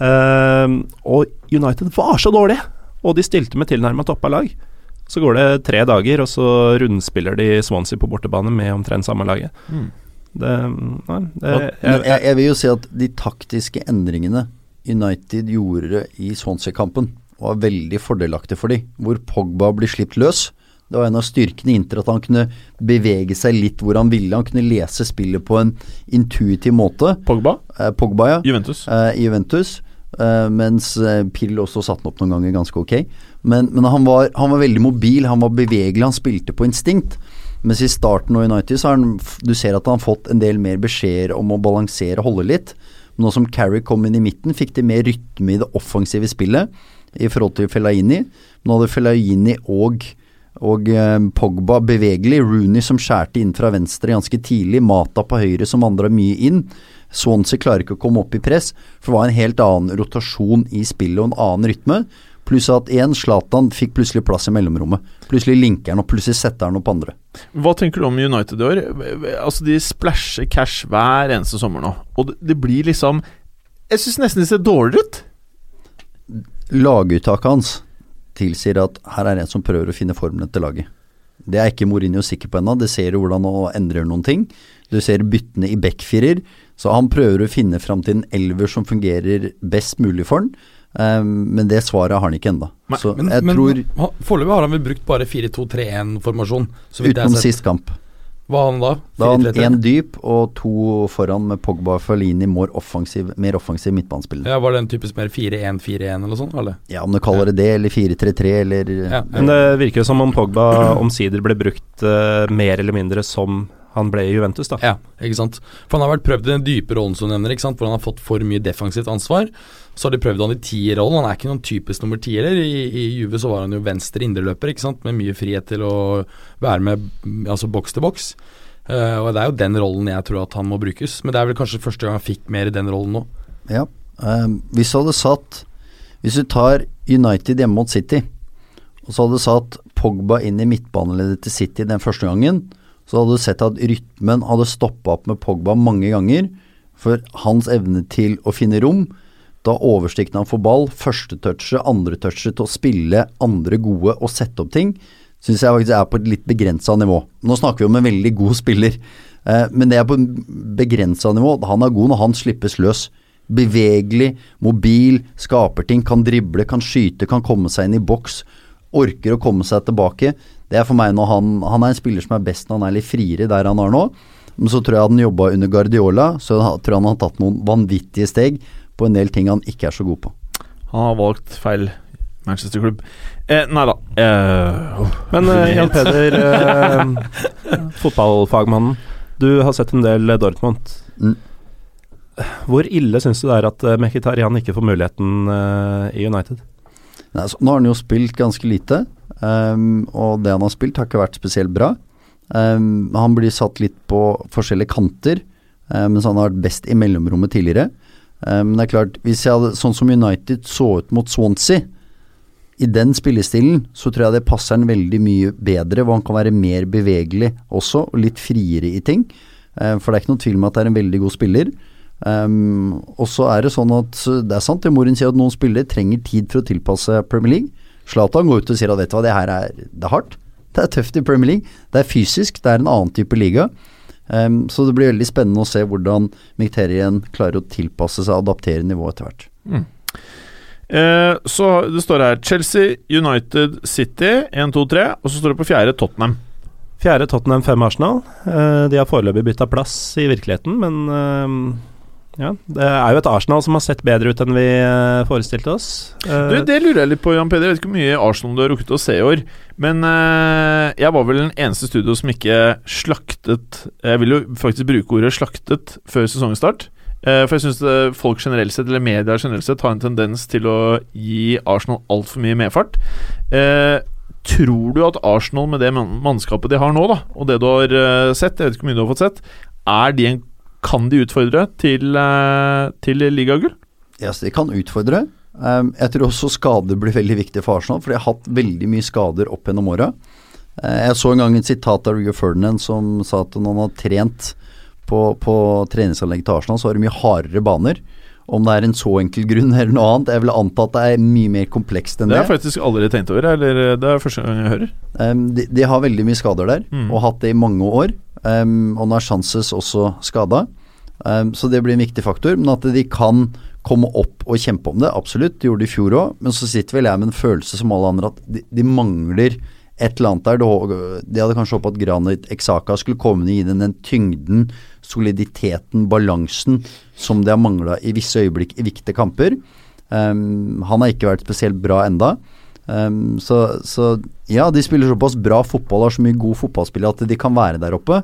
Eh, og United var så dårlige! Og de stilte med tilnærma toppa lag. Så går det tre dager, og så rundspiller de Swansea på bortebane med omtrent samme laget. Mm. Det, nei, det jeg, jeg, jeg vil jo si at de taktiske endringene United gjorde i Swansea-kampen, var veldig fordelaktig for dem. Hvor Pogba blir sluppet løs. Det var en av styrkene i Inter at han kunne bevege seg litt hvor han ville. Han kunne lese spillet på en intuitiv måte. Pogba, Eh, Pogba, ja. Juventus. eh, Juventus. eh, mens Pill også satte den opp noen ganger ganske ok. Men, men han, var, han var veldig mobil, han var bevegelig, han spilte på instinkt. Mens i starten av United så har han, du ser at han har fått en del mer beskjeder om å balansere og holde litt. Nå som Carrie kom inn i midten, fikk de mer rytme i det offensive spillet i forhold til Fellaini. Nå hadde Fellaini og, og eh, Pogba bevegelig. Rooney som skjærte inn fra venstre ganske tidlig. Mata på høyre som vandra mye inn. Swansea klarer ikke å komme opp i press, for det var en helt annen rotasjon i spillet og en annen rytme. Pluss at én, Zlatan fikk plutselig plass i mellomrommet. Plutselig linker han, og plutselig setter han opp andre. Hva tenker du om United i år? Altså De splæsjer cash hver eneste sommer nå. Og det, blir liksom Jeg syns nesten det ser dårligere ut. Laguttaket hans tilsier at her er en som prøver å finne formelen til laget. Det er ikke Mourinho sikker på ennå. Det ser du hvordan han endrer noen ting. Du ser byttene i backfirer. Så han prøver å finne fram til en elver som fungerer best mulig for han. Um, men det svaret har han ikke ennå. Men, Men, men foreløpig har han vel brukt bare 4-2-3-1-formasjon. så vidt jeg har Utenom sist kamp. Hva har han da? Da har han 4-3-3? én dyp og to foran med Pogba og Fellini, mer offensiv, mer offensiv midtbanespiller. Ja, Var det en typisk mer 4-1-4-1 eller sånt? Eller? Ja, om du kaller det det, eller 4-3-3, eller Ja. Men det virker jo som om Pogba omsider ble brukt uh, mer eller mindre som han ble i Juventus, da. Ja, ikke sant. For han har vært prøvd i den dype rollen som du nevner, ikke sant? hvor han har fått for mye defensivt ansvar. Så har de prøvd han i tierrollen. Han er ikke noen typisk nummer ti heller. I, I Juve så var han jo venstre indreløper, ikke sant, med mye frihet til å være med altså boks til boks. Uh, og det er jo den rollen jeg tror at han må brukes. Men det er vel kanskje første gang han fikk mer i den rollen nå. Ja. ehm, hvis du hadde satt Hvis du tar United hjemme mot City, og så hadde du satt Pogba inn i midtbaneleddet til City den første gangen, så hadde du sett at rytmen hadde stoppa opp med Pogba mange ganger. For hans evne til å finne rom Da overstikket han for ball. Første touchet, andre touchet til å spille andre gode og sette opp ting. Syns jeg faktisk er på et litt begrensa nivå. Nå snakker vi om en veldig god spiller, eh, men det er på en begrensa nivå. Han er god når han slippes løs. Bevegelig, mobil, skaper ting, kan drible, kan skyte, kan komme seg inn i boks. Orker å komme seg tilbake. Det er for meg når han Han er en spiller som er best når han er litt friere der han er nå. Men så tror jeg han jobba under Guardiola, så tror jeg han har tatt noen vanvittige steg på en del ting han ikke er så god på. Han har valgt feil Manchester-klubb. Eh, nei da. Eh, oh. Men eh, Jan Peder, eh, fotballfagmannen. Du har sett en del eh, Dortmund. Mm. Hvor ille syns du det er at uh, Mkhitarian ikke får muligheten eh, i United? Nei, så, nå har han jo spilt ganske lite, ehm, og det han har spilt har ikke vært spesielt bra. Um, han blir satt litt på forskjellige kanter, um, mens han har vært best i mellomrommet tidligere. Ehm, men det er klart, hvis jeg hadde, sånn som United så ut mot Swansea, i den spillestilen, så tror jeg det passer han veldig mye bedre, hvor han kan være mer bevegelig også, og litt friere i ting. For det er ikke noen tvil om at det er en veldig god spiller. Um, og så er det sånn at det er sant det Morin sier at noen spillere trenger tid for å tilpasse Premier League. Zlatan går ut og sier at vet du hva, det her er, det er hardt. Det er tøft i Premier League. Det er fysisk, det er en annen type liga. Um, så det blir veldig spennende å se hvordan Mkhitaryan klarer å tilpasse seg og adaptere nivået etter hvert. eh, så det står her Chelsea, United, City 1, 2, 3. Og så står det på fjerde Tottenham. Fjerde Tottenham, fem Arsenal. Eh, de har foreløpig bytta plass i virkeligheten, men eh, ja, det er jo et Arsenal som har sett bedre ut enn vi eh, forestilte oss. Eh, Du, det lurer jeg litt på, Jan Peder. Jeg vet ikke hvor mye Arsenal du har rukket å se i år. Men eh, jeg var vel den eneste studio som ikke slaktet Jeg vil jo faktisk bruke ordet 'slaktet' før sesongstart. For jeg syns folk generelt sett, eller media generelt sett, har en tendens til å gi Arsenal altfor mye medfart. Tror du at Arsenal, med det mannskapet de har nå, da, og det du har sett, jeg vet ikke hvor mye du har fått sett, er de en, kan de utfordre til, uh, til ligagull? Ja, yes, de kan utfordre. Um, jeg tror også skader blir veldig viktig for Arsenal, for de har hatt veldig mye skader opp gjennom åra. Uh, jeg så en gang et sitat av Rio Ferdinand som sa at når han har trent på, på treningsanlegget til Arsenal, så har de mye hardere baner. Om det er en så enkel grunn eller noe annet, jeg vil anta at det er mye mer komplekst enn Det det. har jeg faktisk aldri tenkt over, eller eh, det er første gang jeg hører. Um, de, de har veldig mye skader der, Mm. og hatt det i mange år. Um, og nå er Chances også skada, um, så det blir en viktig faktor. Men at de kan komme opp og kjempe om det, absolutt. Det gjorde de i fjor òg. Men så sitter vel jeg med en følelse som alle andre at de, de mangler et eller annet der. De hadde kanskje håpet at Granit Exaca skulle komme inn i den, den tyngden, soliditeten, balansen som det har mangla i visse øyeblikk i viktige kamper. Um, han har ikke vært spesielt bra enda. Um, så, så ja, de spiller såpass bra fotball, har så mye god fotballspillere at de kan være der oppe.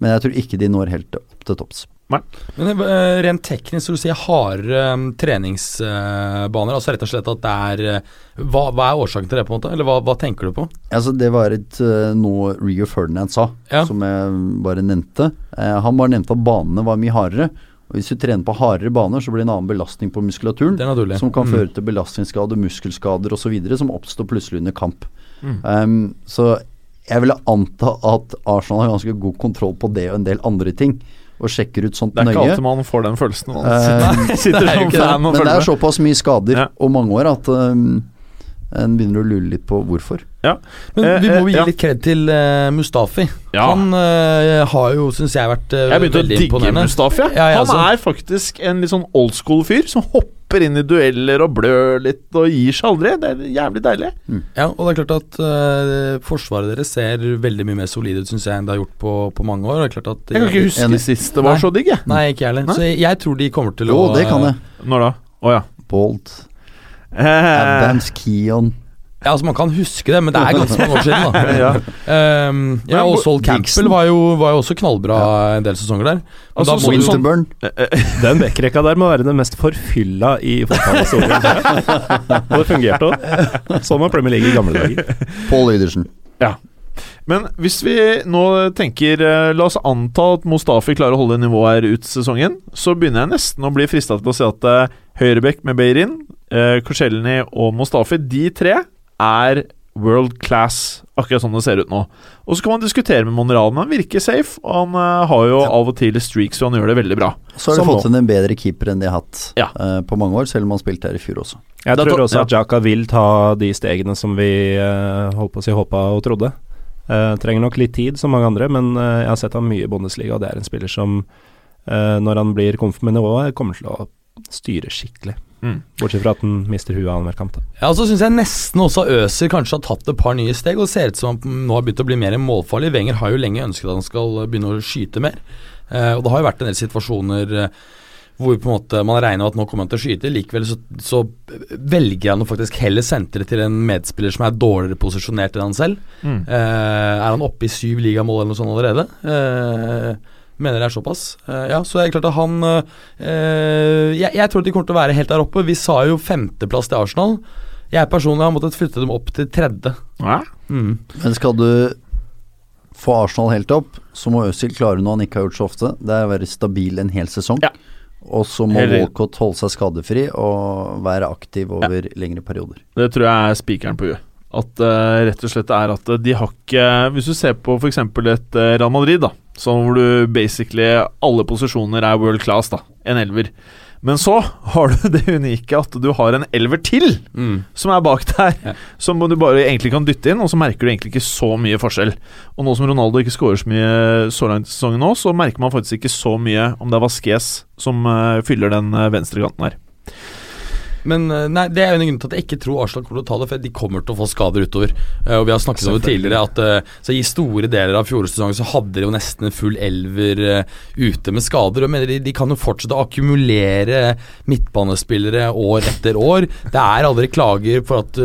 Men jeg tror ikke de når helt opp til topps. Men uh, Rent teknisk, når du si harde um, treningsbaner, altså rett og slett at det er uh, hva, hva, er årsaken til det, på en måte? Eller hva, hva tenker du på? Altså, det var et, noe Rio Ferdinand sa, ja. som jeg bare nevnte. han bare nevnte at banene var mye hardere. Og Hvis du trener på hardere baner, så blir det en annen belastning på muskulaturen. Som kan mm. føre til belastningsskader, muskelskader osv. som oppstår plutselig under kamp. Mm. Um, så jeg ville anta at Arsenal har ganske god kontroll på det og en del andre ting. Og sjekker ut sånt nøye. Det er ikke nøye. alltid man får den følelsen. Man uh, sitter som fan og Men det er såpass mye skader ja. og mange år at um, en begynner å lure litt på hvorfor. Ja. Men vi må jo gi litt kred til uh, Mustafi. Ja. Han uh, har jo, syns jeg, vært uh, jeg veldig imponerende. Jeg begynte å digge Mustafi. Ja, han altså. er faktisk en litt sånn old school-fyr som hopper inn i dueller og blør litt og gir seg aldri. Det er jævlig deilig. Mm. Ja, og det er klart at forsvaret deres ser veldig mye mer solid ut, syns jeg, enn det har gjort på, på mange år. jeg kan ikke huske en, i siste var nei, så digg, jeg. Nei, ikke jeg heller. Så jeg, jeg, tror de kommer til jo, å Jo, det kan jeg. Når da? Å oh, ja. Bolt. Adams Keon. Ja, altså Man kan huske det, men det er ganske mange år siden. da ja. Um, ja, og Sol Campbell var jo, var jo, også knallbra en del sesonger der. Men altså, da sånn, sånn, Den backrekka der må være den mest forfylla i fotballhistorien. og det fungerte òg. Sånn var Premier League i gamle dager. Paul Ydersen. Ja. Men hvis vi nå tenker eh, La oss anta at Mustafi klarer å holde nivået her ut sesongen, så begynner jeg nesten å bli frista til å si at uh, Høyrebekk med Beirin, uh, Korselny og Mustafi, de tre er world class, akkurat sånn det ser ut nå. Og så kan man diskutere med Monreal, men han virker safe. Og han uh, har jo ja. av og til streaks, og han gjør det veldig bra. Så har de fått inn en bedre keeper enn de har hatt ja. uh, på mange år, selv om han spilte her i fjor også. Jeg da tror også ja. at Jaka vil ta de stegene som vi uh, holdt på å si håpa og trodde. trenger nok litt tid, som mange andre, men jeg har sett ham mye i Bundesliga, og det er en spiller som, når han blir komf med nivået, kommer til å styre skikkelig. Mm. Bortsett fra at han mister huet annenhver. Da. Ja, og så syns jeg nesten også Øser kanskje har tatt et par nye steg, og ser ut som han nå har begynt å bli mer målfarlig. Wenger har jo lenge ønsket at han skal begynne å skyte mer. Eh, og det har jo vært en del situasjoner eh, hvor på en måte man regner at nå kommer han til å skyte. Likevel så, så velger han å faktisk heller sentre til en medspiller som er dårligere posisjonert enn han selv. Mm. Eh, er han oppe i syv ligamål eller noe sånt allerede? Eh, Mener det er såpass. Uh, ja, så det er klart at han uh, jeg, jeg, tror at de kommer til å være helt der oppe. Vi sa jo femteplass til Arsenal. Jeg personlig har måttet flytte dem opp til tredje. Ja. Mm. Men skal du få Arsenal helt opp, så må Øzil klare noe han ikke har gjort så ofte. Det er å være stabil en hel sesong. Ja. Og så må Walcott holde seg skadefri og være aktiv over ja. lengre perioder. Det tror jeg er spikeren på huet. At uh, rett og slett er at de har ikke Hvis du ser på f.eks. et uh, Real Madrid, da Sånn hvor du basically Alle posisjoner er world class, da. En elver. Men så har du det unike at du har en elver til mm. som er bak der. Ja. Som du bare egentlig kan dytte inn, og så merker du egentlig ikke så mye forskjell. Og nå som Ronaldo ikke skårer så mye så langt i sesongen nå, så merker man faktisk ikke så mye om det er Vasques som uh, fyller den uh, venstrekanten her. Men eh, nei, det er jo en grunn til at jeg ikke tror Arsenal kommer til å ta det, for de kommer til å få skader utover. Uh, og Vi har snakket om det tidligere, at uh, så i store deler av fjorårets så hadde de jo nesten en full elver uh, ute med skader. og mener de, de, kan jo fortsette å akkumulere midtbanespillere år etter år. Det er aldri klager for at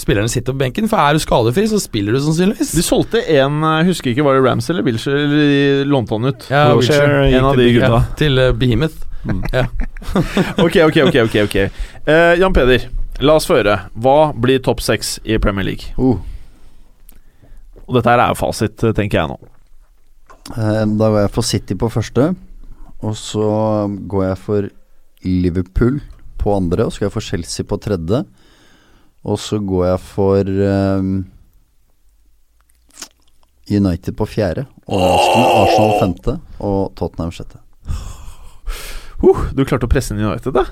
spillerne sitter på benken, for er du skadefri, så spiller du sannsynligvis. De solgte en, husker ikke, var det Rams eller Wilshere, eller de lånte han ut? Ja, Wilshere, en av de gutta. Ja, til Behemoth. Mm. Ja. ok, ok, ok. ok, okay. Uh, Jan Peder, la oss få høre. Hva blir topp seks i Premier League? Uh. Og dette her er jo fasit, tenker jeg nå. Uh, da går jeg for City på første. Og så går jeg for Liverpool på andre. Og så går jeg for Chelsea på tredje. Og så går jeg for um, United på fjerde. Overraskende Arsenal femte og Tottenham sjette. Uh, du klarte å presse inn United, da?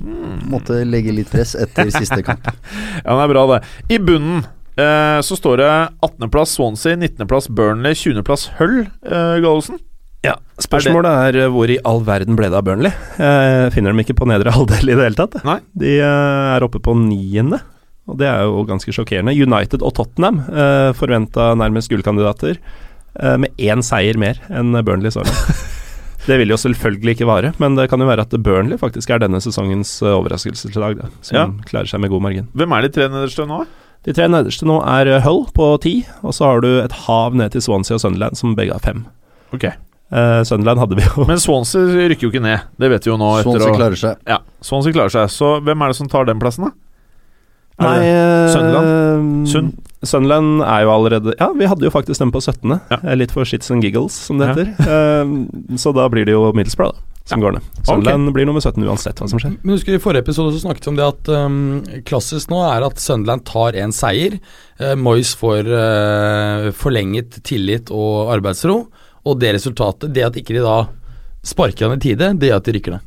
Mm. Måtte legge litt press etter siste kamp. ja, det er bra, det. I bunnen eh, så står det 18.-plass Swansea, 19.-plass Burnley, 20.-plass Hull, eh, Gallosen. Ja, Spørsmålet er, er, eh, hvor i all verden ble det av Burnley? Jeg eh, finner dem ikke på nedre halvdel i det hele tatt. Nei. De eh, er oppe på niende, og det er jo ganske sjokkerende. United og Tottenham eh, forventa nærmest gullkandidater, eh, med én seier mer enn Burnley så langt. Det vil jo selvfølgelig ikke vare, men det kan jo være at Burnley faktisk er denne sesongens uh, overraskelseslag, da, som Ja. klarer seg med god margin. Hvem er de tre nederste nå? De tre nederste nå er uh, Hull på ti, og så har du et hav ned til Swansea og Sunderland, som begge har fem. Okay. Uh, Sunderland hadde vi jo Men Swansea rykker jo ikke ned. Det vet vi jo nå. etter Swansea å- klarer seg. Ja, Swansea klarer seg. Så hvem er det som tar den plassen, da? Nei, Sunderland? Sund? Sunderland er jo allerede Ja, vi hadde jo faktisk den på 17., Ja. eh, litt for shits and giggles, som det Ja. heter. Uh, så da blir det jo Middlesbrough, da, som går ned. Sunderland blir nummer 17 uansett hva som skjer. Men husker I forrige episode så snakket vi om det at um, klassisk nå er at Sunderland tar en seier. Uh, Moyes får uh, forlenget tillit og arbeidsro. Og det resultatet, det at ikke de da sparker han i tide, det gjør at de rykker ned.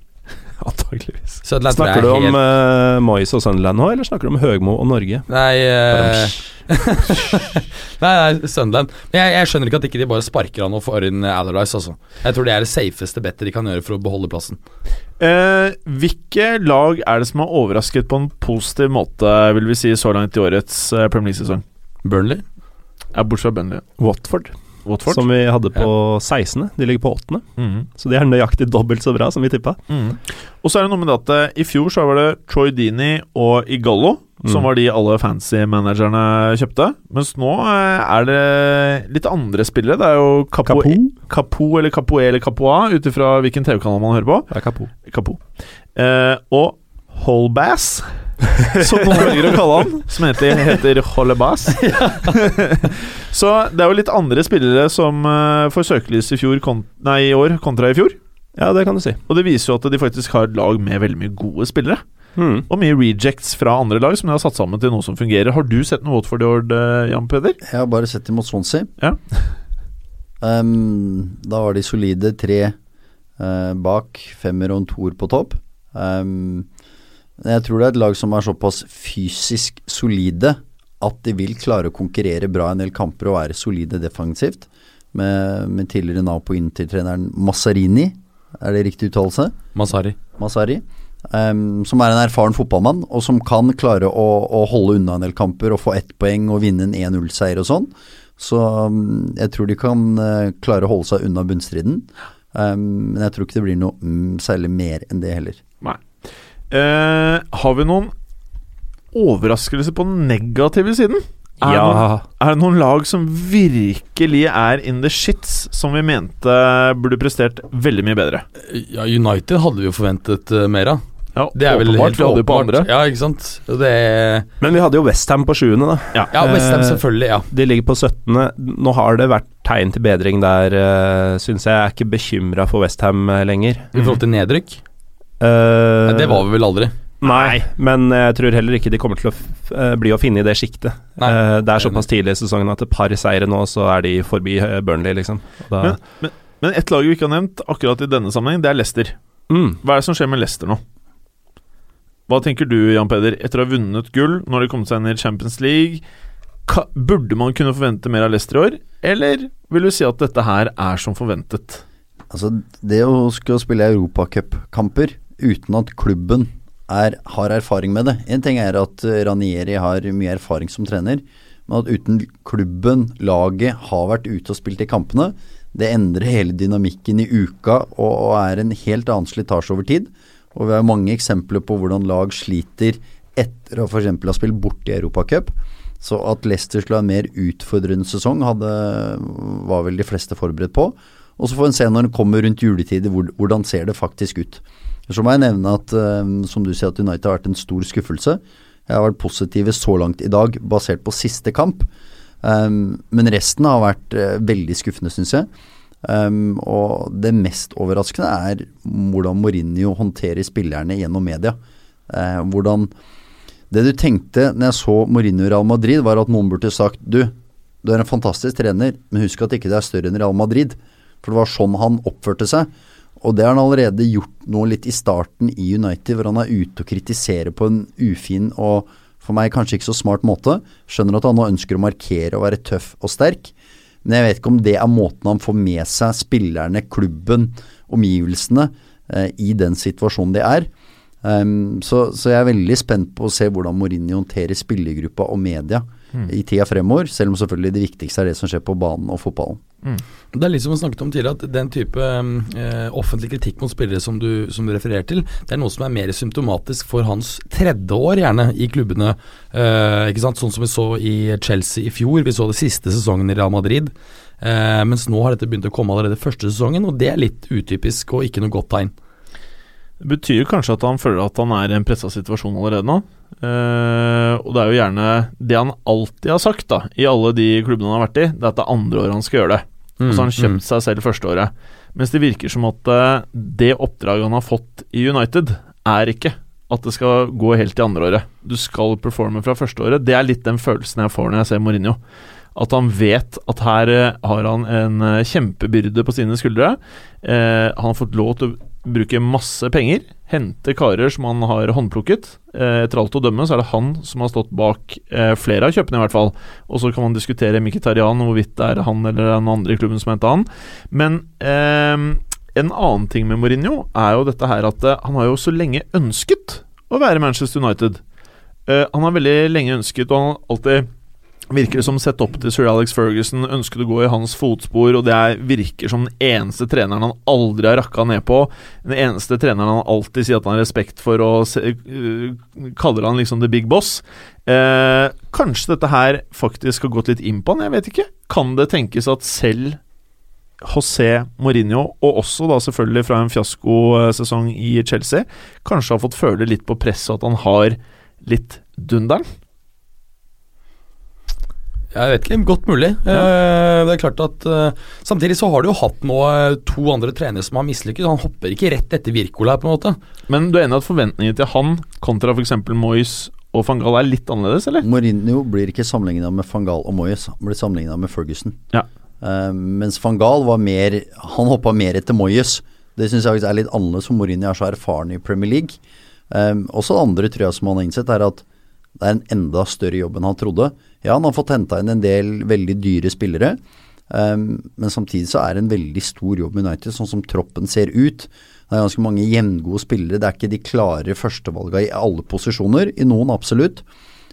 Antakeligvis. Snakker du om helt uh, Moyes og Sunderland nå, eller snakker du om Høgmo og Norge? Nei, uh... nei, nei, Sunderland. Men jeg, jeg skjønner ikke at ikke de bare sparker han og får inn Allardyce, altså. Jeg tror det er det safeste bettet de kan gjøre for å beholde plassen. Uh, hvilke lag er det som har overrasket på en positiv måte, vil vi si, så langt i årets Premier League-sesong? Burnley? Ja, Bortsett fra Burnley. Watford, Watford? som vi hadde på 16., de ligger på 8., Mm. så de er nøyaktig dobbelt så bra som vi tippa. Mm. Og så er det noe med det at uh, i fjor så var det Troy Dini og Igalo som Mm. var de alle fancy managerne kjøpte. Mens nå uh, er det litt andre spillere. Det er jo Capo, Capo eller Capoe eller Capoa, ut ifra hvilken TV-kanal man hører på. Det er Capo. Capo. Uh, og Holbass, som noen velger å kalle han, som heter, heter Hollebass. Så det er jo litt andre spillere som uh, får søkelys i, fjor, kont nei, i år kontra i fjor. Ja, det kan du si. Og det viser jo at de faktisk har et lag med veldig mye gode spillere. Hmm. Og mye rejects fra andre lag som de har satt sammen til noe som fungerer. Har du sett noe Watford i år, eh, Jan Peder? Jeg har bare sett dem mot Swansea. Ja. um, da var de solide tre uh, bak, femmer og en toer på topp. Ehm, jeg tror det er et lag som er såpass fysisk solide at de vil klare å konkurrere bra en del kamper og være solide defensivt. Med, med tidligere nav på Inter-treneren Massarini, er det riktig uttalelse? Masari. Masari. Um, som er en erfaren fotballmann, og som kan klare å, å holde unna en del kamper og få ett poeng og vinne en 1-0-seier og sånn. Så um, jeg tror de kan uh, klare å holde seg unna bunnstriden. Um, men jeg tror ikke det blir noe mm, særlig mer enn det heller. Eh, har vi noen overraskelser på den negative siden? Er, Ja, noen, er det noen lag som virkelig er in the shits, som vi mente burde prestert veldig mye bedre? Ja, United hadde vi jo forventet eh, mer av. Ja, Det er vel åpenbart, helt vi hadde jo på andre. Ja, ikke sant. Det men vi hadde jo Westham på sjuende, da. Ja. Ja, Westham Eh, selvfølgelig, ja. De ligger på 17. Nå har det vært tegn til bedring der, syns jeg. Jeg er ikke bekymra for Westham lenger. I forhold til nedrykk. Uh, Nei, det var vi vel aldri. Nei, men jeg tror heller ikke de kommer til å f eh, bli å finne i det sjiktet. Eh, det er såpass tidlig i sesongen at et par seire nå, så er de forbi Burnley, liksom. Da, Men, men, men ett lag vi ikke har nevnt akkurat i denne sammenheng, det er Leicester. mm. Hva er det som skjer med Leicester nå? Hva tenker du, Jan Peder, etter å ha vunnet gull, når de kom seg inn i Champions League? Ka burde man kunne forvente mer av Leicester i år, eller vil du si at dette her er som forventet? Altså, det å skulle spille europacupkamper uten at klubben er, har erfaring med det En ting er at eh, Ranieri har mye erfaring som trener, men at uten klubben, laget, har vært ute og spilt i kampene, det endrer hele dynamikken i uka og, og er en helt annen slitasje over tid. Og vi har mange eksempler på hvordan lag sliter etter å f.eks. ha spilt borte i Europacup. Så at Leicester skulle ha en mer utfordrende sesong, hadde, var vel de fleste forberedt på. Og så får en se når den kommer rundt juletider, hvordan ser det faktisk ut. Så må jeg nevne at, eh, som du sier, at United har vært en stor skuffelse. Jeg har vært positive så langt i dag, basert på siste kamp. Um, men resten har vært uh, veldig skuffende, syns jeg. Um, og det mest overraskende er hvordan Mourinho håndterer spillerne gjennom media. Uh, hvordan Det du tenkte når jeg så Mourinho i Real Madrid, var at noen burde sagt Du, du er en fantastisk trener, men husk at ikke det er større enn Real Madrid. For det var sånn han oppførte seg. Og det har han allerede gjort nå litt i starten i United, hvor han er ute og kritiserer på en ufin og for meg kanskje ikke så smart måte. Skjønner at han nå ønsker å markere og være tøff og sterk. Men jeg vet ikke om det er måten han får med seg spillerne, klubben, omgivelsene eh, i den situasjonen de er. Um, så, så jeg er veldig spent på å se hvordan Mourinho håndterer spillergruppa og media i tida fremover, selv om selvfølgelig det viktigste er det som skjer på banen og fotballen. Det er litt som vi snakket om tidligere, at den type eh, offentlig kritikk mot spillere som du, som du refererer til, det er noe som er mer symptomatisk for hans tredje år, gjerne, i klubbene. Eh, ikke sant? Sånn som vi så i Chelsea i fjor. Vi så det siste sesongen i Real Madrid. Eh, mens nå har dette begynt å komme allerede første sesongen, og det er litt utypisk og ikke noe godt tegn. Det betyr kanskje at han føler at han er i en pressa situasjon allerede nå. Eh, og det er jo gjerne det han alltid har sagt da i alle de klubbene han har vært i, det er at det er andre året han skal gjøre det. Og så har han kjøpt seg selv første året. Mens det virker som at eh, det oppdraget han har fått i United, er ikke at det skal gå helt i andre året. Du skal performe fra første året. Det er litt den følelsen jeg får når jeg ser Mourinho. At han vet at her eh, har han en eh, kjempebyrde på sine skuldre. Eh, han har fått lov til å bruke masse penger, hente karer som han har håndplukket. Eh, etter alt å dømme så er det han som har stått bak eh, flere av kjøpene, i hvert fall. Og så kan man diskutere Mkhitaryan og hvorvidt det er han eller den andre i klubben som henta han. Men eh, en annen ting med Mourinho er jo dette her at eh, han har jo så lenge ønsket å være Manchester United. Eh, han har veldig lenge ønsket, og han har alltid Virker det som sett opp til sir Alex Ferguson, ønsket å gå i hans fotspor, og det er, virker som den eneste treneren han aldri har rakka ned på. Den eneste treneren han alltid sier at han har respekt for, og se, uh, kaller han liksom the big boss. Uh, kanskje dette her faktisk har gått litt inn på han, jeg vet ikke. Kan det tenkes at selv José Mourinho, og også da selvfølgelig fra en fiaskosesong i Chelsea, kanskje har fått føle litt på presset at han har litt dunderen? Jeg vet ikke, godt mulig. Eh, det er klart at eh, Samtidig så har du jo hatt nå eh, to andre trenere som har mislykkes. Han hopper ikke rett etter Wirkola, på en måte. Men du er enig i at forventningene til han kontra f.eks. Moyes og van Gaal er litt annerledes, eller? Mourinho blir ikke sammenligna med van Gaal og Moyes, han blir sammenligna med Ferguson. Ja. Eh, mens van Gaal var mer Han hoppa mer etter Moyes. Det syns jeg er litt annerledes, for Mourinho er så erfaren i Premier League. Eh, også det andre tror jeg som han har innsett, er at det er en enda større jobb enn han trodde. Ja, han har fått henta inn en del veldig dyre spillere, um, men samtidig så er det en veldig stor jobb med United, sånn som troppen ser ut. Det er ganske mange jevngode spillere. Det er ikke de klare førstevalga i alle posisjoner, i noen absolutt.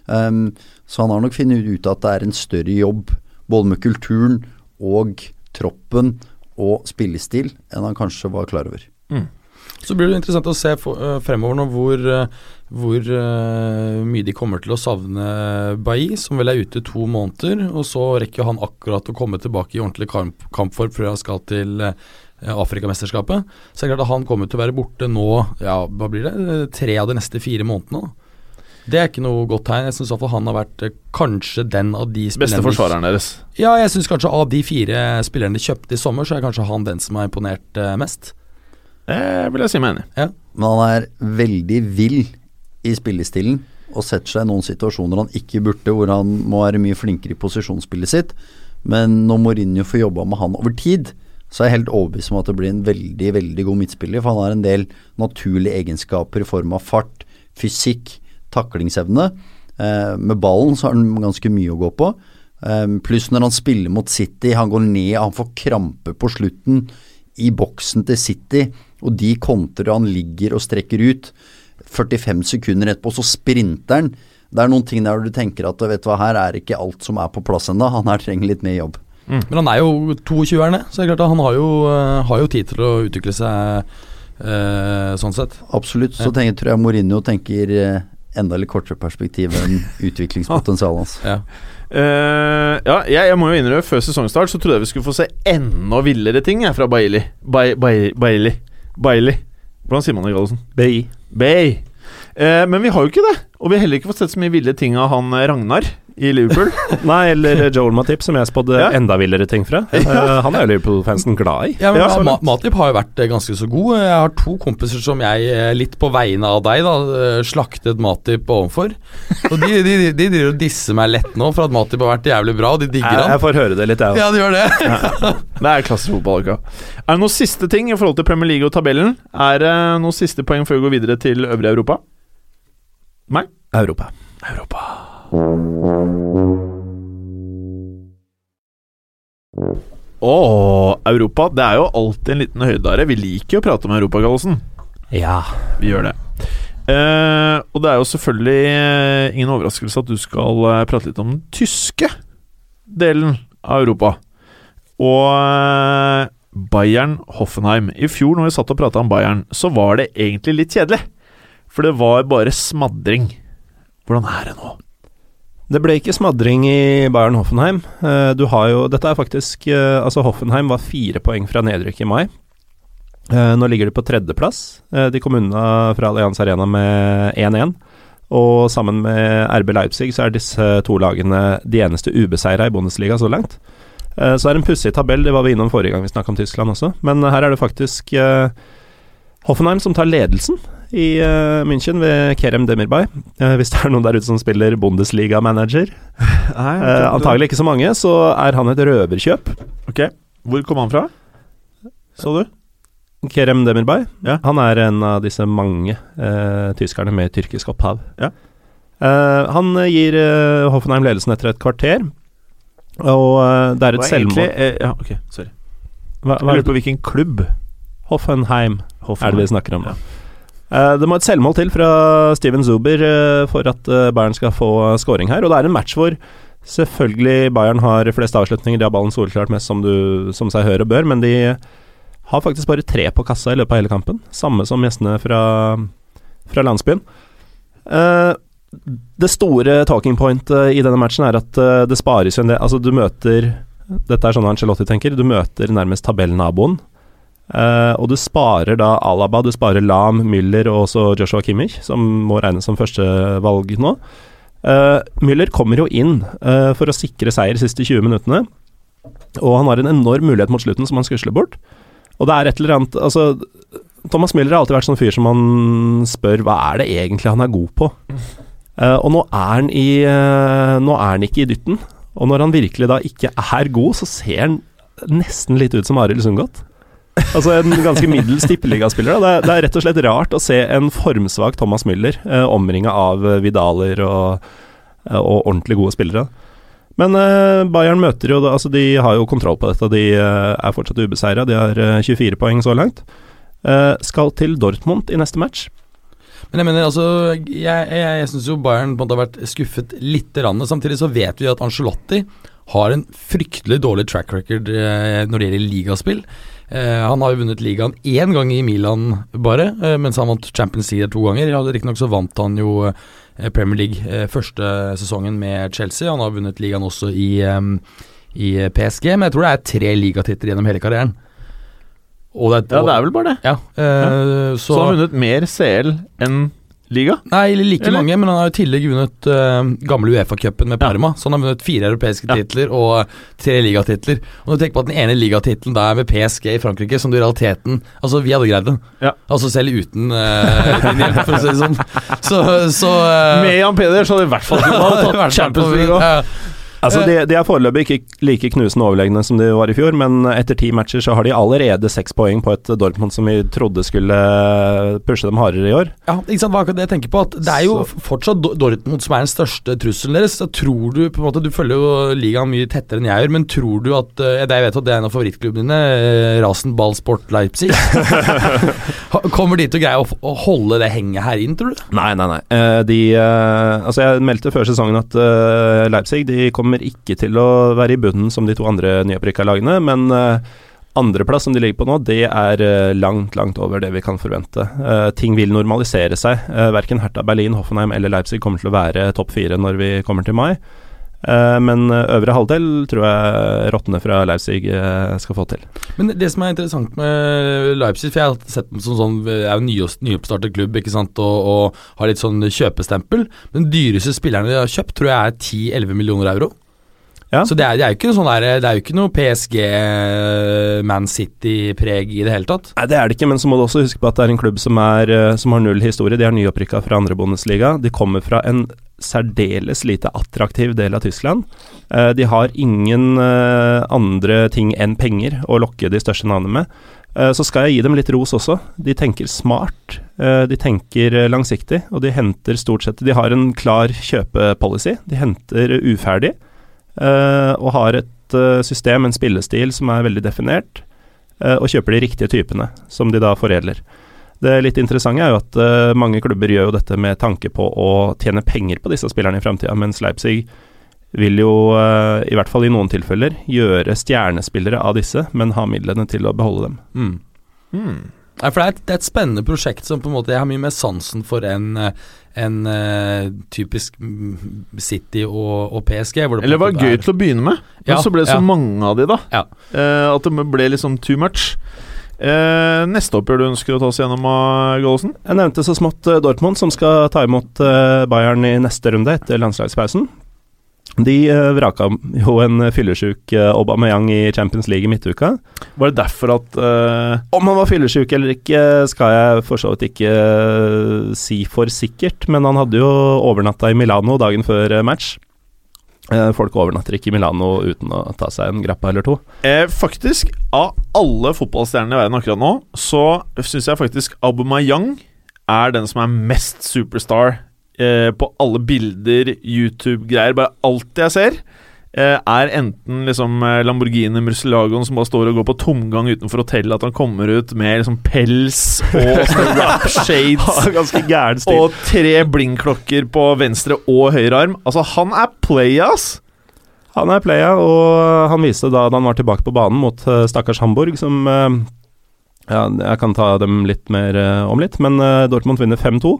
Um, så han har nok funnet ut at det er en større jobb, både med kulturen og troppen og spillestil, enn han kanskje var klar over. Så blir det interessant å se øh, fremover nå hvor, øh, hvor øh, mye de kommer til å savne Bailly, som vel er ute to måneder. Og så rekker han akkurat å komme tilbake i ordentlig kamp, kampform før han skal til Afrikamesterskapet. Så det er klart at han kommer til å være borte nå, ja, hva blir det, tre av de neste fire månedene. da. Det er ikke noe godt tegn. Jeg syns han har vært kanskje den av de spillerne Beste forsvareren deres. Ja, jeg syns kanskje av de fire spillerne de kjøpte i sommer, så er kanskje han den som har imponert mest. Det vil jeg si meg enig i. Men han er veldig vill i spillestilen og setter seg i noen situasjoner han ikke burde, hvor han må være mye flinkere i posisjonsspillet sitt. Men når Mourinho får jobba med han over tid, så er jeg helt overbevist om at det blir en veldig veldig god midtspiller. For han har en del naturlige egenskaper i form av fart, fysikk, taklingsevne. Eh, med ballen så har han ganske mye å gå på. Eh, pluss når han spiller mot City, han går ned, han får krampe på slutten i boksen til City, og de kontrer han ligger og strekker ut. 45 sekunder etterpå, så sprinter han. Det er noen ting der du tenker at vet du hva, her er ikke alt som er på plass ennå. Han her trenger litt mer jobb. Men han er jo 22-erne, så det er klart at han har jo, øh, har jo tid til å utvikle seg eh, sånn sett. Absolutt. Så tenker, tror jeg Mourinho tenker eh, enda litt kortere perspektiv enn utviklingspotensialet hans. Ja. Uh, ja, jeg, jeg må jo innrømme Før sesongstart så trodde jeg vi skulle få se enda villere ting jeg, fra Bailey. Ba- Ba- Bailey. Bailey. Hvordan sier man det, Gallosen? Bay. Bay. Eh, men vi har jo ikke det. Og vi har heller ikke fått sett så mye ville ting av han eh, Ragnar i Liverpool. Nei, eller Joel Matip, som jeg spådde Ja. enda villere ting fra. Eh, han er jo Liverpool-fansen glad i. Ja, men Ja, Ma. Matip har jo vært eh, ganske så god. Jeg har to kompiser som jeg, eh, litt på vegne av deg, da, slaktet Matip overfor. Og de, de, de, de driver og disser meg lett nå for at Matip har vært jævlig bra, og de digger Jeg, han. jeg får høre det litt, jeg òg. Ja, de gjør det. Det er klassisk fotball. Ikke? Er det noen siste ting i forhold til Premier League og tabellen? Er det noen siste poeng før vi går videre til øvrig Europa? Nei? Europa. Europa. Å, Europa. Det er jo alltid en liten høydare. Vi liker jo å prate om Europa, Gallosen. Ja. Vi gjør det. Eh, og det er jo selvfølgelig eh, ingen overraskelse at du skal eh, prate litt om den tyske delen av Europa. Og eh, Bayern Hoffenheim. I fjor når vi satt og prata om Bayern, så var det egentlig litt kjedelig. For det var bare smadring. Hvordan er det nå? Det ble ikke smadring i Bayern Hoffenheim. Eh, du har jo Dette er faktisk eh, Altså, Hoffenheim var fire poeng fra nedrykk i mai. Eh, nå ligger de på tredjeplass. De kom unna fra Allianz Arena med 1-1. Og sammen med RB Leipzig så er disse to lagene de eneste ubeseira i Bundesliga så langt. Så det er en pussig tabell, det var vi innom forrige gang vi snakka om Tyskland også. Men her er det faktisk Hoffenheim som tar ledelsen i uh, München ved Kerem Demirbay. Uh, hvis det er noen der ute som spiller Bundesliga-manager. uh, antagelig ikke så mange, så er han et røverkjøp. Ok, Hvor kom han fra? Så du? Kerem Demirbay. Ja. Han er en av disse mange tyskerne med tyrkisk opphav. Ja. han gir Hoffenheim ledelsen etter et kvarter, og det er et selvmål ja, ok, sorry. Hva, hva Jeg lurer på hvilken klubb. Hoffenheim, Hoffenheim. er det vi snakker om. Ja. Eh, det må et selvmål til fra Steven Zuber eh, for at eh, Bayern skal få scoring her. Og det er en match hvor selvfølgelig Bayern har flest avslutninger, de har ballen solklart mest, som, du, som seg hør og bør, men de har faktisk bare tre på kassa i løpet av hele kampen. Samme som gjestene fra, fra landsbyen. Det store talking point eh, i denne matchen er at det spares jo en del Altså, du møter Dette er sånn Angelotti tenker. Du møter nærmest tabellnaboen. Uh, og du sparer da Alaba, du sparer Lam, Müller og også Joshua Kimmich, som må regnes som førstevalg nå. Uh, Müller kommer jo inn uh, for å sikre seier de siste 20 minuttene, og han har en enorm mulighet mot slutten som han skusler bort. Og det er et eller annet Altså, Thomas Müller har alltid vært sånn fyr som man spør hva er det egentlig han er god på? og nå er han i Nå er han ikke i dytten. Og når han virkelig da ikke er god, så ser han nesten litt ut som Arild Sundgodt. Altså en ganske middels tippeligaspiller. Det, det er rett og slett rart å se en formsvak Thomas Müller eh, omringa av eh, Vidaler og, eh, og ordentlig gode spillere. Men eh, Bayern møter jo Altså, de har jo kontroll på dette. De eh, er fortsatt ubeseira. De har eh, 24 poeng så langt. Eh, skal til Dortmund i neste match. Men jeg mener, altså Jeg, jeg, jeg syns jo Bayern på en måte har vært skuffet lite grann. Samtidig så vet vi at Angelotti har en fryktelig dårlig track record når det gjelder ligaspill. Eh, han har jo vunnet ligaen én gang i Milan bare, eh, mens han vant Champions League to ganger. Ja, Riktignok så vant han jo eh, Premier League første sesongen med Chelsea. Han har vunnet ligaen også i, i PSG, men jeg tror det er tre ligatitler gjennom hele karrieren. Og det, Ja, det er vel bare det. ja, eh, Så han har vunnet mer CL enn liga? Nei, like Eller? mange, men han har i tillegg vunnet uh, gamle Uefa-cupen med Parma. Så han har vunnet fire europeiske Ja. titler og tre ligatitler. Og når du tenker på at den ene ligatittelen da er med PSG i Frankrike, som du i realiteten Altså, vi hadde greid den. Ja. Altså selv uten uh, din hjelp, for å si det sånn. Så, så uh, Med Jan Peder så hadde i hvert fall tatt Champions League òg. Altså, Eh. de, de er foreløpig ikke like knusende overlegne som de var i fjor, men etter ti matcher så har de allerede seks poeng på et Dortmund som vi trodde skulle pushe dem hardere i år. Ja, ikke sant, hva kan jeg tenke på? At Det er jo fortsatt Dortmund som er den største trusselen deres. Så tror Du på en måte, du følger jo ligaen mye tettere enn jeg gjør, men tror du at eh, Jeg vet at det er en av favorittklubbene dine, eh, Rasen Ballsport Leipzig. Kommer de til å greie å, holde det henget her inn, tror du? Nei, nei, nei. De Altså, jeg meldte før sesongen at Leipzig de kommer ikke til å være i bunnen som de to andre nyopprykka lagene, men uh, andreplass som de ligger på nå, det er eh, langt, langt over det vi kan forvente. Eh, ting vil normalisere seg. Uh, verken Hertha Berlin, Hoffenheim eller Leipzig kommer til å være topp fire når vi kommer til mai. Eh, men øvre halvdel tror jeg rottene fra Leipzig eh, skal få til. Men det som er interessant med Leipzig, for jeg har sett dem som sånn er jo nyoppstartet klubb ikke sant, og, og har litt sånn kjøpestempel. Den dyreste spillerne de har kjøpt, tror jeg er 10-11 millioner euro. Ja. Så det er, det er jo ikke sånn der, det er jo ikke noe PSG, Man City-preg i det hele tatt. Nei, det er det ikke, men så må du også huske på at det er en klubb som, er, eh, som har null historie. De er nyopprykka fra andre Bundesliga. De kommer fra en særdeles lite attraktiv del av Tyskland. Eh, de har ingen eh, andre ting enn penger å lokke de største navnene med. Eh, så skal jeg gi dem litt ros også. De tenker smart, eh, de tenker eh, langsiktig, og de henter stort sett De har en klar kjøpepolicy. De henter uferdig, eh, og har et eh, system, en spillestil, som er veldig definert eh, og kjøper de riktige typene, som de da foredler. Det litt interessante er jo at uh, mange klubber gjør jo dette med tanke på å tjene penger på disse spillerne i framtida, mens Leipzig vil jo, uh, i hvert fall i noen tilfeller, gjøre stjernespillere av disse, men ha midlene til å beholde dem. Mm. Mm. Ja, for det er, et, det er, et, spennende prosjekt som på en måte jeg har mye mer sansen for enn en, uh, typisk City og, og PSG. Eller det var gøy er. til å begynne med, men ja, så ble det så ja. mange av de, da. Ja. at det ble liksom too much. Uh, neste oppgjør du ønsker å ta oss gjennom, uh, Gallosen? Jeg nevnte så smått uh, Dortmund, som skal ta imot uh, Bayern i neste runde etter landslagspausen. De uh, vraka jo en fyllesyk uh, Aubameyang i Champions League i midtuka. Var det derfor at Om han var fyllesyk eller ikke, skal jeg for så vidt ikke si for sikkert, men han hadde jo overnatta i Milano dagen før match. Eh, folk overnatter ikke i Milano uten å ta seg en grappa eller to. Eh, faktisk, av alle fotballstjernene i verden akkurat nå, så syns jeg faktisk Aubameyang er den som er mest superstar eh, på alle bilder, YouTube-greier. Bare alt jeg ser. Eh, er enten liksom eh, Lamborghini Murcielagoen som bare står og går på tomgang utenfor hotellet, at han kommer ut med liksom pels og rap shades og tre blindklokker på venstre og høyre arm. Altså, han er playas! Han er playa, og han viste da, da han var tilbake på banen mot uh, stakkars Hamburg, som uh, Ja, jeg kan ta dem litt mer uh, om litt, men Dortmund vinner 5-2.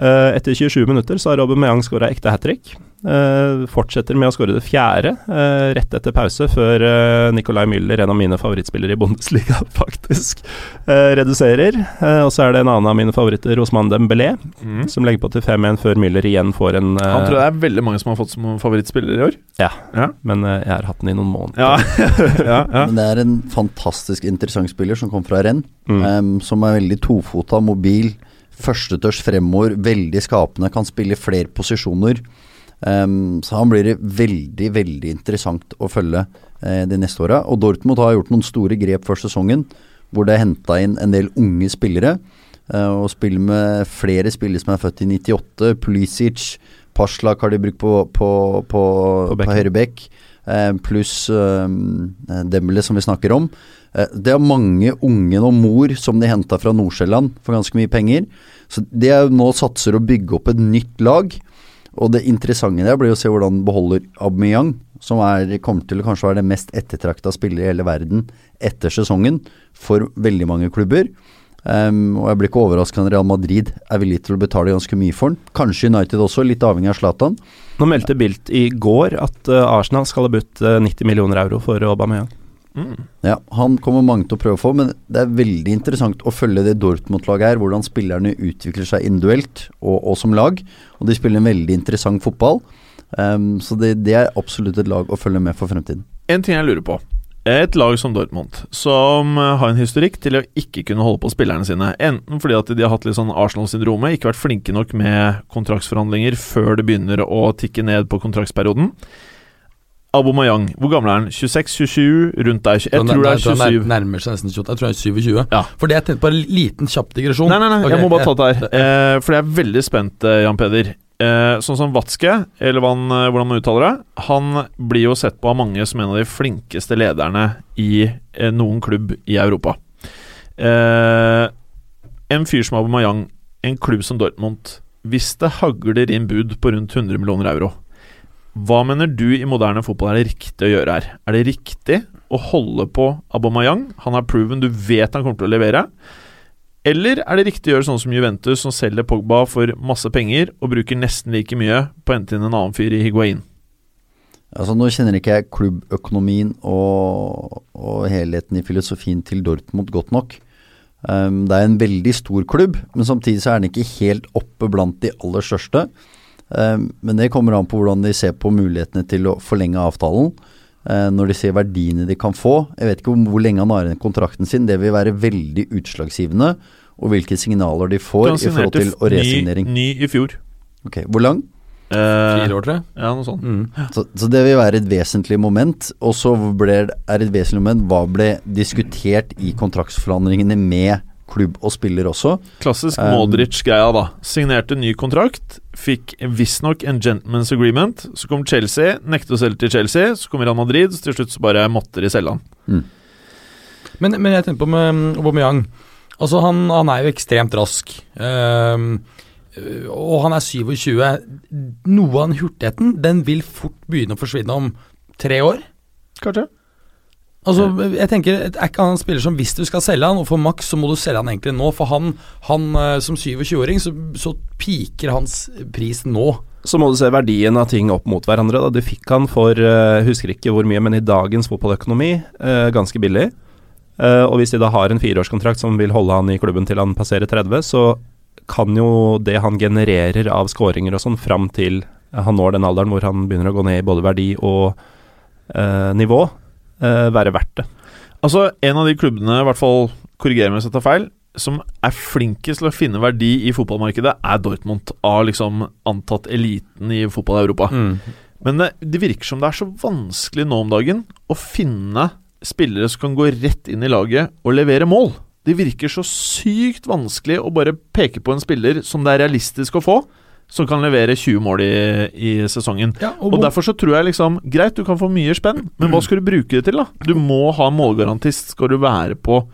Etter 27 minutter så har Aubameyang skåra ekte hat trick. Uh, fortsetter med å skåre det fjerde uh, rett etter pause, før uh, Nicolai Müller, en av mine favorittspillere i Bundesliga, faktisk reduserer. og så er det en annen av mine favoritter, Rosman Dembélé, mm. som legger på til 5-1 før Müller igjen får en Han tror jeg det er veldig mange som har fått som favorittspiller i år. Ja, ja. men jeg har hatt den i noen måneder. Ja. ja, men det er en fantastisk interessant spiller som kom fra renn, mm. um, som er veldig tofota, mobil, førstetørs fremover, veldig skapende, kan spille i flere posisjoner. Um, så han blir det veldig, veldig interessant å følge uh, de neste åra. Og Dortmund har gjort noen store grep før sesongen, hvor det er henta inn en del unge spillere. Uh, og spiller med flere spillere som er født i 98. Pulisic, Paslak har de brukt på, på, på, på, på høyre bekk. Uh, Pluss Dembele, som vi snakker om. Det er mange unge og mor som de henta fra Nordsjælland for ganske mye penger. Så de nå satser å bygge opp et nytt lag. Og det interessante der blir å se hvordan beholder Aubameyang, som er, kommer til å kanskje være den mest ettertrakta spiller i hele verden etter sesongen for veldig mange klubber. Um, og jeg blir ikke overraska når Real Madrid er villig til å betale ganske mye for den. Kanskje United også, litt avhengig av Zlatan. Nå meldte Bilt i går at uh, Arsenal skal ha budt uh, 90 millioner euro for Aubameyang. Mm. Ja, Han kommer mange til å prøve å få, men det er veldig interessant å følge det Dortmund-laget her. Hvordan spillerne utvikler seg individuelt og, og, som lag. Og de spiller en veldig interessant fotball. Um, så det, det, er absolutt et lag å følge med for fremtiden. En ting jeg lurer på. Et lag som Dortmund, som eh, har en historikk til å ikke kunne holde på spillerne sine. Enten fordi at de har hatt litt sånn Arsenal-syndromet, ikke vært flinke nok med kontraktsforhandlinger før det begynner å tikke ned på kontraktsperioden Abomayang, hvor gammel er han? 26-27? Rundt der? Jeg tror det er 27. Nærmer seg nesten 28. Jeg tror han er 27. Ja. For det jeg tenkte på en liten kjapp digresjon. Nei, nei, nei, okay, jeg må bare ta det her. Eh, for jeg er veldig spent, eh, Jan Peder. Eh, sånn som Watzke, eller han, eh, hvordan man uttaler det, han blir jo sett på av mange som en av de flinkeste lederne i eh, noen klubb i Europa. Eh, en fyr som Abomayang, en klubb som Dortmund Hvis det hagler inn bud på rundt 100 millioner euro hva mener du i moderne fotball er det riktig å gjøre her? Er det riktig å holde på Abomayang? Han har proven, du vet han kommer til å levere. Eller er det riktig å gjøre sånn som Juventus, som selger Pogba for masse penger og bruker nesten like mye på å hente inn en annen fyr i Higuain? Altså Nå kjenner ikke jeg klubbøkonomien og, og, helheten i filosofien til Dortmund godt nok. Um, det er en veldig stor klubb, men samtidig så er den ikke helt oppe blant de aller største. Ehm, men det kommer an på hvordan de ser på mulighetene til å forlenge avtalen. Ehm, når de ser verdiene de kan få. Jeg vet ikke hvor lenge han har igjen kontrakten sin. Det vil være veldig utslagsgivende. Og hvilke signaler de får i forhold til å resignering. Ny, ny i fjor. Ok, Hvor lang? Eh, Fire år, tror jeg. Ja, noe sånt. Mm. Så, så, det vil være et vesentlig moment. Og så er et vesentlig moment hva ble diskutert i kontraktsforhandlingene med klubb og spiller også. Klassisk um, Modric-greia, da. Signerte ny kontrakt, fikk visstnok en gentleman's agreement. Så kom Chelsea, nektet å selge til Chelsea. Så kom Real Madrid, så til slutt så bare måtte de selge han. Mm. Men, men, jeg tenker på med Aubameyang Altså, han, han er jo ekstremt rask. Um, og han er 27. Noe av den hurtigheten, den vil fort begynne å forsvinne om tre år. Kanskje? Altså, jeg tenker, Er ikke han en spiller som hvis du skal selge han, og for maks, så må du selge han egentlig nå? For han, han eh, som 27-åring, så, så piker hans pris nå. Så må du se verdien av ting opp mot hverandre. Da. Du fikk han for, uh, husker ikke hvor mye, men i dagens fotballøkonomi, uh, ganske billig. Uh, og hvis de da har en fireårskontrakt som vil holde han i klubben til han passerer 30, så kan jo det han genererer av skåringer og sånn fram til han når den alderen hvor han begynner å gå ned i både verdi og nivå, være verdt det. Altså, en av de klubbene, i hvert fall korrigerer meg hvis jeg tar feil, som er flinkest til å finne verdi i fotballmarkedet, er Dortmund, av liksom antatt eliten i fotball i Europa. Mm. Men det, det, virker som det er så vanskelig nå om dagen å finne spillere som kan gå rett inn i laget og levere mål. Det virker så sykt vanskelig å bare peke på en spiller som det er realistisk å få, som kan levere 20 mål i, i sesongen. Ja, og, og, Derfor så tror jeg liksom Greit, du kan få mye spenn, men hva skal du bruke det til, da? Du må ha målgarantist, skal du være på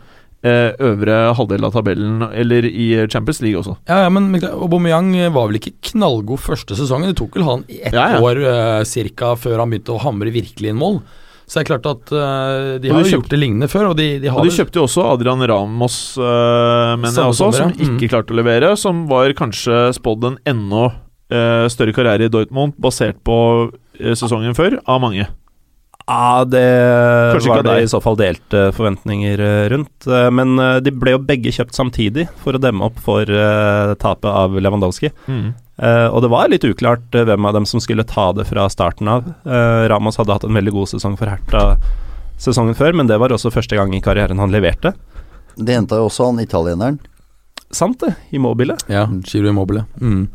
Eh, øvre halvdel av tabellen, eller i Champions League også. Ja, ja men Aubameyang var vel ikke knallgod første sesongen. Det tok vel han ett ja, ja. år eh, cirka før han begynte å hamre virkelig inn mål. Så det er klart at uh, de har kjøpt, gjort det lignende før. Og de, de, og de kjøpte jo også Adrian Ramos, uh, mener jeg også, som ikke mm. klarte å levere. Som var kanskje spådd en enda uh, større karriere i Dortmund, basert på sesongen før, av mange. Ja, det Kanskje var det i så fall delte forventninger eh, rundt. Eh, men eh, de ble jo begge kjøpt samtidig for å demme opp for tapet av Lewandowski. Mm. og det var litt uklart hvem av dem som skulle ta det fra starten av. Ramos hadde hatt en veldig god sesong for Herta sesongen før, men det var også første gang i karrieren han leverte. Det henta jo også han italieneren. Sant det, Immobile. Ja, Giro Immobile. Mm.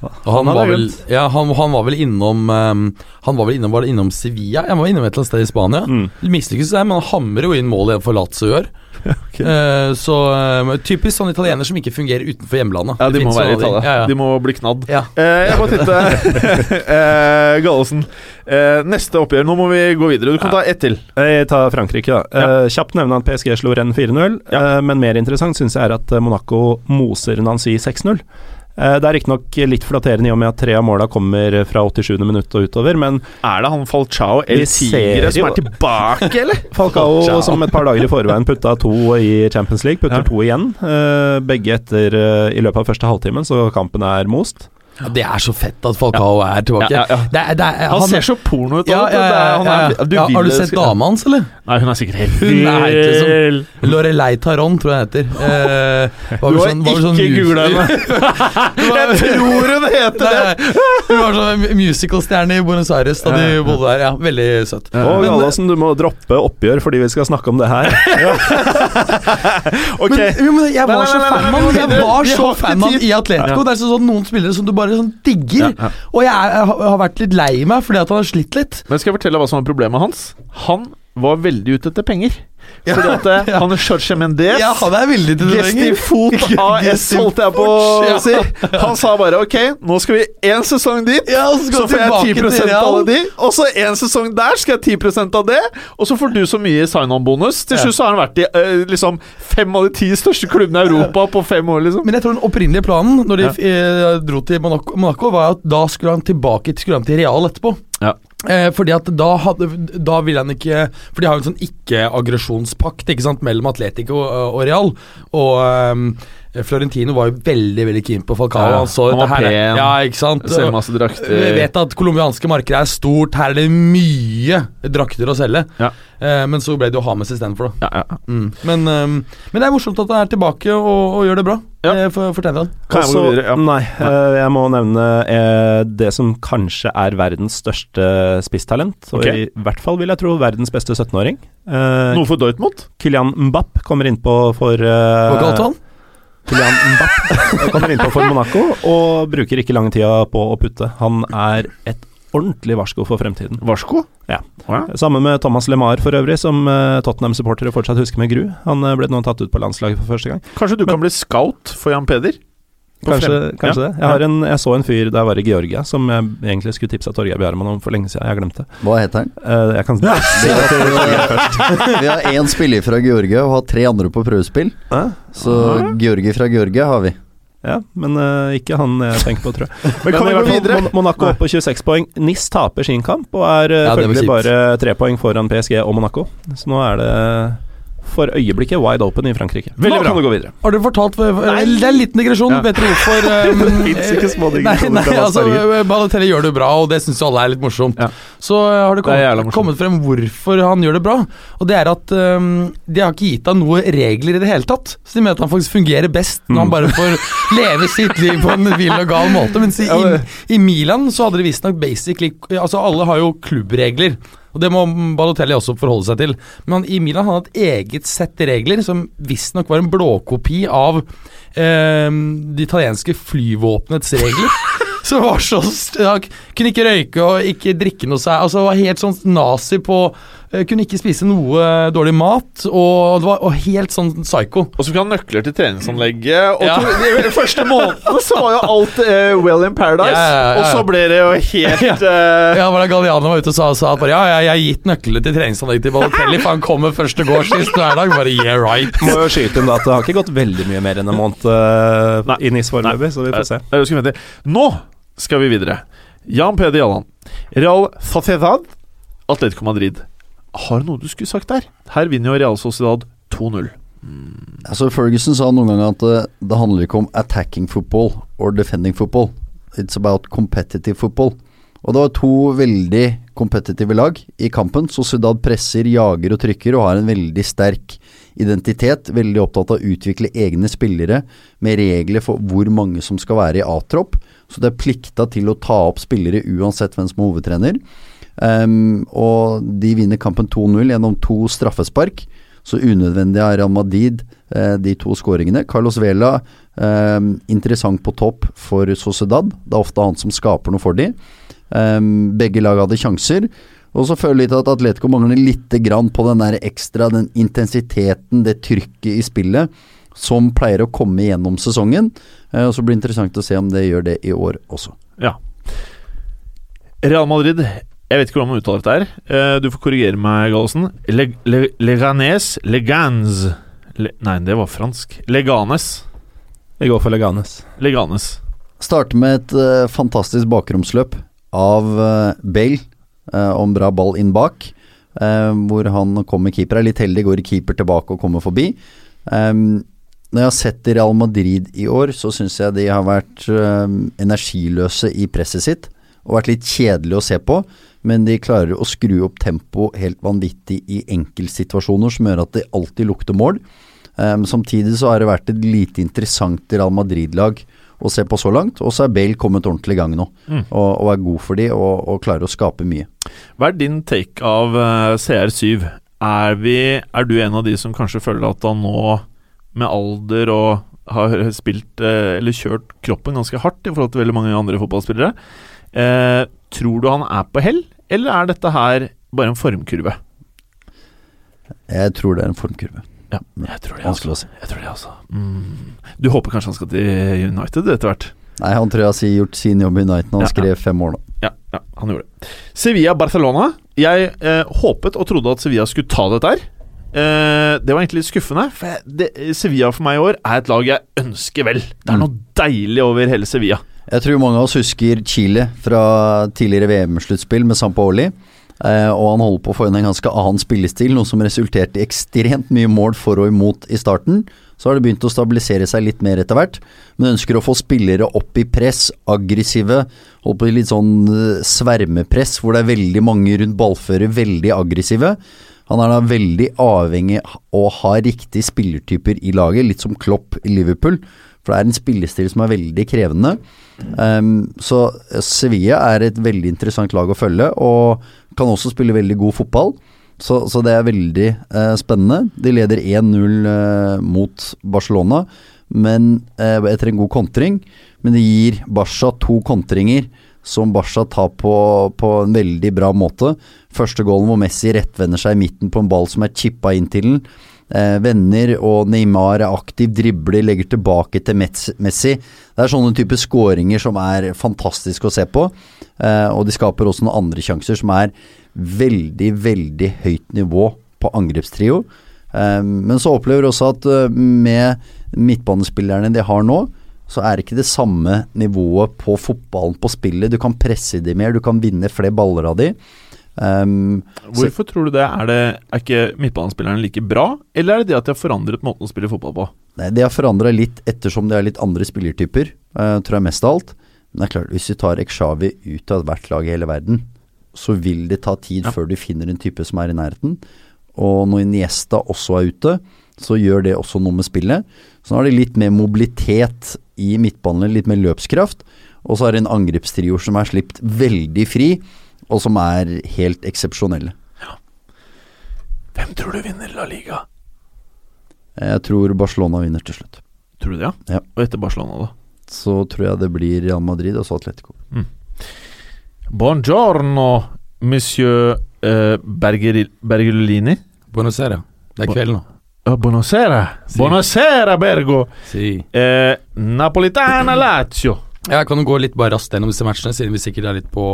Han, han, var vel, ja, han, han, var vel innom um, Han var vel innom, var innom Sevilla? Han var innom et eller annet sted i Spania. Mm. Mislykkes der, men han hamrer jo inn målet for Lazio gjør. okay. uh, så uh, typisk sånn italiener som ikke fungerer utenfor hjemlandet. Ja, de må være i Italia. Ja, ja. De må bli knadd. Ja. Uh, jeg må titte. uh, Gallosen. neste oppgjør. Nå må vi gå videre. Du kan ta ett til. Jeg tar Frankrike, da. kjapt nevne at PSG slo Rennes 4-0, men mer interessant syns jeg er at Monaco moser Nancy 6-0. Eh, det er riktignok litt flatterende i og med at tre av måla kommer fra 87. minutt og utover, men Er det han Falcao El Tigre som er tilbake, eller? Falcao som et par dager i forveien putta to i Champions League, putter ja. to igjen. Eh, begge etter eh, i løpet av første halvtimen, så kampen er most. Ja, det er så fett at Falcao er tilbake. Ja, ja, det er, det er, han, han, ser så porno ut. Ja, har du sett dama hans, eller? Nei, hun er sikkert helt Hun er ikke som Lorelei Taron, tror jeg heter. Eh, var du har sånn, ikke sånn googla henne! jeg tror hun heter det! Hun var sånn musicalstjerne i Buenos Aires da de bodde der. Ja, Veldig søtt. Og Gallosen, du må droppe oppgjør fordi vi skal snakke om det her. ok. Men, men jeg var så fan av Jeg var så fan av i Atletico. Det er sånn noen spillere som du bare sånn digger. Og jeg, er, jeg har vært litt lei meg fordi at han har slitt litt. Men skal jeg fortelle hva som var problemet hans? Han var veldig ute etter penger. Ja, Fordi at eh, ja. han Jorge Mendes Ja, han er veldig til Gestifot AS, holdt jeg på å si. Han sa bare ok, nå skal vi én sesong dit, ja, så, så, får jeg 10% av de. Og så én sesong der skal jeg 10% av det, og så får du så mye sign-on-bonus. Til slutt så har han vært i uh, liksom fem av de ti største klubbene i Europa på fem år, liksom. Men jeg tror den opprinnelige planen når de uh, dro til Monaco, Monaco, var at da skulle han tilbake skulle han til Real etterpå. Ja. Eh, fordi at da, hadde, da vil han ikke For de har jo en sånn ikke-aggresjonspakt ikke sant, mellom Atletico og, og Real. Og um, Florentino var jo veldig veldig keen på Falcao. Ja, han, var pen, ja, ikke sant? selger masse drakter. Vi vet at colombianske markeder er stort. Her er det mye drakter å selge. Ja. Eh, men så ble det jo Hames istedenfor, da. Ja, ja. Mm. Men, um, men, det er morsomt at han er tilbake og, og gjør det bra. Ja. Eh, for, fortell den. Kan jeg, Også, ja. Nei, uh, jeg må nevne uh, det som kanskje er verdens største spisstalent. Og okay. i hvert fall vil jeg tro verdens beste 17-åring. Uh, Noe for Dortmund? Kylian Mbapp kommer innpå for Hva kalte han? Kylian Mbapp kommer innpå for Monaco og bruker ikke lang tida på å putte. Han er et ordentlig varsko for fremtiden. Varsko? Ja. ja. Sammen med Thomas LeMar for øvrig, som uh, Tottenham-supportere fortsatt husker med gru. Han uh, ble nå tatt ut på landslaget for første gang. Kanskje du Men, kan bli scout for Jan Peder? Kanskje, kanskje Ja. det. Jeg, har en, jeg så en fyr da jeg var i Georgia, som jeg egentlig skulle tipsa Torgeir Bjarmann om for lenge siden. Jeg glemte. Hva heter han? Uh, jeg kan Vi har, vi har én spiller fra Georgia og har tre andre på prøvespill. Uh? Så Georgi fra Georgia har vi. Ja, men uh, ikke han jeg tenker på, tror jeg. Men kan vi gå videre? Mon- Monaco opp på 26 poeng. NIS taper sin kamp og er uh, Ja, følgelig bare tre poeng foran PSG og Monaco. Så nå er det for øyeblikket wide open i Frankrike. Veldig nå bra. kan du gå videre. Har du fortalt Nei. Det er en liten digresjon. Ja. Vet dere hvorfor um, Det finnes ikke små digresjoner Nei, nei altså, Balotelli gjør det bra, og det syns jo alle er litt morsomt. Ja. Så uh, har det kommet, kommet frem hvorfor han gjør det bra. Og det er at um, de har ikke gitt ham noen regler i det hele tatt. Så de mener at han faktisk fungerer best når Mm. han bare får leve sitt liv på en vill og gal måte. Mens i, i, i Milan så hadde de visstnok basically Altså alle har jo klubbregler. Og det må Balotelli også forholde seg til. Men han, i Milan hadde han et eget sett regler som visstnok var en blåkopi av eh, det italienske flyvåpenets regler. Så var så st- Kunne ikke røyke og ikke drikke noe seg. Altså var helt sånn nazi på Kunne ikke spise noe dårlig mat, og det var og helt sånn psycho. Og så fikk han nøkler til treningsanlegget. Og Ja. to, de første månedene så var jo alt uh, well in paradise. Ja, ja, ja, ja. Og så ble det jo helt uh... Ja, var det Galliano var ute og sa, sa at bare, ja, jeg, jeg har gitt nøklene til treningsanlegget til Balotelli, for han kommer først og går sist hver dag. Bare yeah, right. Må jo skyte inn da at det har ikke gått veldig mye mer enn en måned uh, Nei. i NIS foreløpig, så vi får se. Nei. Nå skal vi videre. Jan Peder Jalland. Real Sociedad, Atletico Madrid. Har du noe du skulle sagt der? Her vinner jo Real Sociedad 2-0. Altså Ferguson sa noen ganger at det, det handler ikke om attacking football or defending football. It's about competitive football. Og det var to veldig kompetitive lag i kampen. Sociedad presser, jager og trykker og har en veldig sterk identitet. Veldig opptatt av å utvikle egne spillere med regler for hvor mange som skal være i A-tropp. Så det er plikta til å ta opp spillere uansett hvem som er hovedtrener. Ehm, og de vinner kampen 2-0 gjennom to straffespark. Så unødvendig er Real Madrid, eh, de to skåringene. Carlos Vela, eh, interessant på topp for Sociedad. Det er ofte han som skaper noe for dem. begge lag hadde sjanser. Og så føler jeg litt at Atletico mangler litt på den der ekstra, den intensiteten, det trykket i spillet, som pleier å komme gjennom sesongen. Eh, og Så blir det interessant å se om det gjør det i år også. Ja. Real Madrid Jeg vet ikke hvordan man uttaler dette her. Eh, Du får korrigere meg, Gallosen. Le, le, Leganes Legans le, Nei, det var fransk. Leganes. Vi går for Leganes. Leganes. Starter med et uh, fantastisk bakromsløp av uh, Bale uh, om bra ball inn bak. Uh, hvor han kommer keeper. Er litt heldig, går keeper tilbake og kommer forbi. Um, når jeg har sett Real Madrid i år, så syns jeg de har vært um, energiløse i presset sitt. Og vært litt kjedelig å se på, men de klarer å skru opp tempo helt vanvittig i enkeltsituasjoner som gjør at det alltid lukter mål. Um, samtidig så har det vært et lite interessant Real Madrid-lag å se på så langt, og så er Bale kommet ordentlig i gang nå. Mm. Og, og er god for de, og, og klarer å skape mye. Hva er din take av eh, CR7? Er, vi, er du en av de som kanskje føler at han nå, med alder og har spilt eh, eller kjørt kroppen ganske hardt i forhold til veldig mange andre fotballspillere, eh, tror du han er på hell, eller er dette her bare en formkurve? Jeg tror det er en formkurve. Ja, jeg tror det, Vanskelig altså. å si. Jeg tror det, også. Mm. Du håper kanskje han skal til United etter hvert? Nei, han tror jeg har gjort sin jobb i United han Ja, ja. skrev fem år nå. Ja, ja, han gjorde det. Sevilla-Barcelona. Jeg eh, håpet og trodde at Sevilla skulle ta dette her. Eh, det var egentlig litt skuffende. For jeg, det, Sevilla for meg i år er et lag jeg ønsker vel. Det er Mm. noe deilig over hele Sevilla. Jeg tror mange av oss husker Chile fra tidligere VM-sluttspill med Sampaoli. Eh, og han holder på å få inn en ganske annen spillestil, noe som resulterte i ekstremt mye mål for og imot i starten. Så har det begynt å stabilisere seg litt mer etter hvert, men ønsker å få spillere opp i press, aggressive. Holder på i litt sånn eh, svermepress, hvor det er veldig mange rundt ballfører, veldig aggressive. Han er da veldig avhengig av å ha riktige spillertyper i laget, litt som Klopp i Liverpool. For det er en spillestil som er veldig krevende. Um, så Sevilla er et veldig interessant lag å følge, og kan også spille veldig god fotball. Så, så det er veldig uh, spennende. De leder 1-0 uh, mot Barcelona men uh, etter en god kontring. Men det gir Barca to kontringer som Barca tar på, på en veldig bra måte. Første goalen hvor Messi rettvender seg i midten på en ball som er chippa inn til den. Eh, venner, og Neymar er aktiv, dribler, legger tilbake til Messi. Det er sånne type skåringer som er fantastisk å se på. Eh, og de skaper også noen andre sjanser som er veldig, veldig høyt nivå på angrepstrio. Eh, men så opplever vi også at med midtbanespillerne de har nå, så er det ikke det samme nivået på fotballen, på spillet. Du kan presse de mer, du kan vinne flere baller av de. Um, Hvorfor tror du det? Er, det? er ikke midtbanespillerne like bra, eller er det det at de har forandret måten å spille fotball på? Nei, Det har forandra litt ettersom det er litt andre spillertyper, uh, tror jeg mest av alt. Men det er klart, hvis du tar Ekshavi ut av hvert lag i hele verden, så vil det ta tid Ja. før du finner en type som er i nærheten. Og når Niesta også er ute, så gjør det også noe med spillet. Så nå har de litt mer mobilitet i midtbanen, litt mer løpskraft. Og så har de en angrepstrio som er sluppet veldig fri, og som er helt eksepsjonelle. Hvem tror du vinner La Liga? Jeg tror Barcelona vinner til slutt. Tror du det, ja? Ja. Og etter Barcelona, da? Så tror jeg det blir Real Madrid og så Atletico. Buongiorno, monsieur eh, Berger Bergolini. Buonasera. Det er kveld nå. Uh, buonasera. Si. Buonasera, Bergo. Si. Eh, Napolitana Lazio. Jeg kan jo gå litt bare raskt gjennom disse matchene, siden vi sikkert er litt på,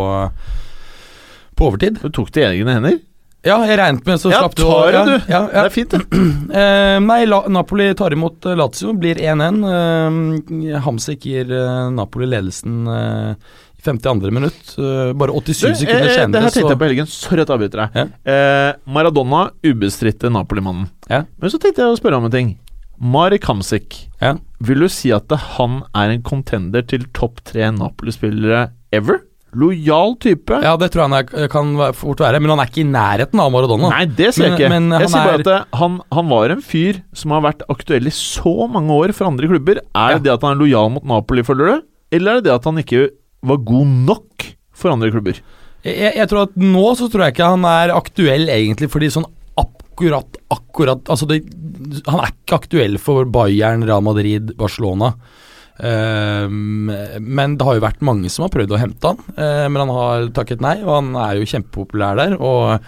på overtid. Du tok det i egne hender? Ja, jeg regnet med så Ja, slapp du tar det, ja, du. Ja, Det er fint, det. Eh, nei, La Napoli tar imot eh, Lazio, blir 1-1. Eh, Hamsik gir eh, Napoli ledelsen eh, i 52. minutt. Eh, bare 87 Du, sekunder senere, det her tenkte jeg på helgen. Sorry at jeg avbryter deg. Ja. Eh, Maradona, ubestridte Napoli-mannen. Ja. Men så tenkte jeg å spørre om en ting. Marek Hamsik, Ja. vil du si at han er en contender til topp tre Napoli-spillere ever? Lojal type? ja, det tror jeg han er, kan fort være, men han er ikke i nærheten av Maradona. Nei, det sier jeg ikke. men jeg sier bare er- at han, han var en fyr som har vært aktuell i så mange år for andre klubber. Er Ja. det det at han er lojal mot Napoli, føler du? Eller er det det at han ikke var god nok for andre klubber? Jeg, jeg tror at Nå så tror jeg ikke han er aktuell egentlig, fordi sånn akkurat, akkurat Altså, det, han er ikke aktuell for Bayern, Real Madrid, Barcelona. Ehm, men det har jo vært mange som har prøvd å hente han, eh, men han har takket nei, og han er jo kjempepopulær der. Og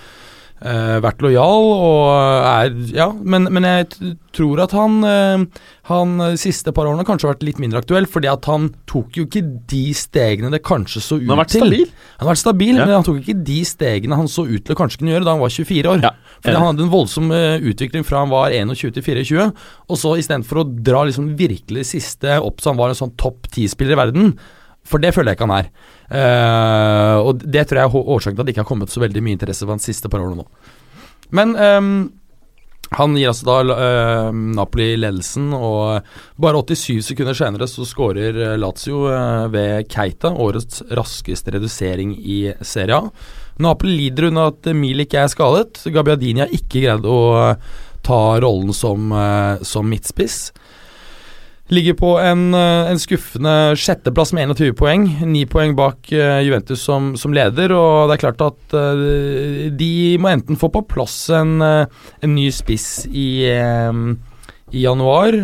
eh, vært lojal og er Ja, men, men jeg tror at han uh, Han de siste par årene kanskje har vært litt mindre aktuell, fordi at han tok jo ikke de stegene det kanskje så ut til. Han har vært stabil. Han har vært stabil, Ja. men han tok ikke de stegene han så ut til å kanskje kunne gjøre da han var 24 år. Ja, Fordi ja. han hadde en voldsom uh, utvikling fra han var 21 til 24, og så istedenfor å dra liksom virkelig siste opp så han var en sånn topp 10-spiller i verden, for det føler jeg ikke han er. Eh, og det tror jeg er årsaken til at det ikke har kommet så veldig mye interesse for han siste par årene nå. Men um, han gir altså da uh, Napoli ledelsen, og bare 87 sekunder senere så skårer eh, Lazio uh, ved Keita, årets raskeste redusering i Serie A. Napoli lider under at Milik er skadet. Gabbiadini har ikke greid å ta rollen som, som midtspiss. Ligger på en, eh, en skuffende sjetteplass med 21 poeng. Ni poeng bak eh, Juventus som, som leder, og det er klart at eh, de må enten få på plass en, en ny spiss i, i januar.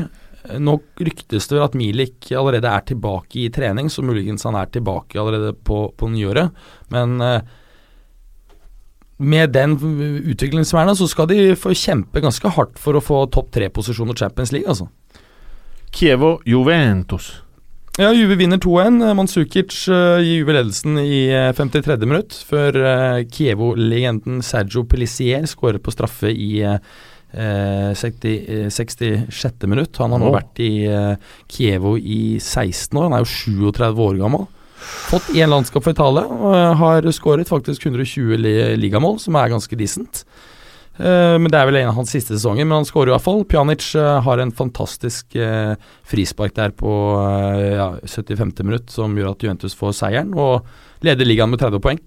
Nå ryktes det vel at Milik allerede er tilbake i trening, så muligens han er tilbake allerede på, på nyåret. Men med den utviklingen som er nå, så skal de få kjempe ganske hardt for å få topp tre-posisjon i Champions League, altså. Kievo Juventus. Ja, Juve vinner 2-1. Mandzukic uh, gir Juve ledelsen i eh, 53. minutt, før eh, Kievo-legenden Sergio Pellissier skårer på straffe i eh, eh, 60, eh, 66. minutt. Han har nå vært i eh, Kievo i 16 år, han er jo 37 år gammel. Fått én landskap for Italia, og eh, har skåret faktisk 120 ligamål, som er ganske decent. Eh, men Det er vel en av hans siste sesonger, men han skårer i hvert fall. Pjanic eh, har en fantastisk eh, frispark der på eh, ja, 75. minutt som gjør at Juventus får seieren, og leder ligaen med 30 poeng.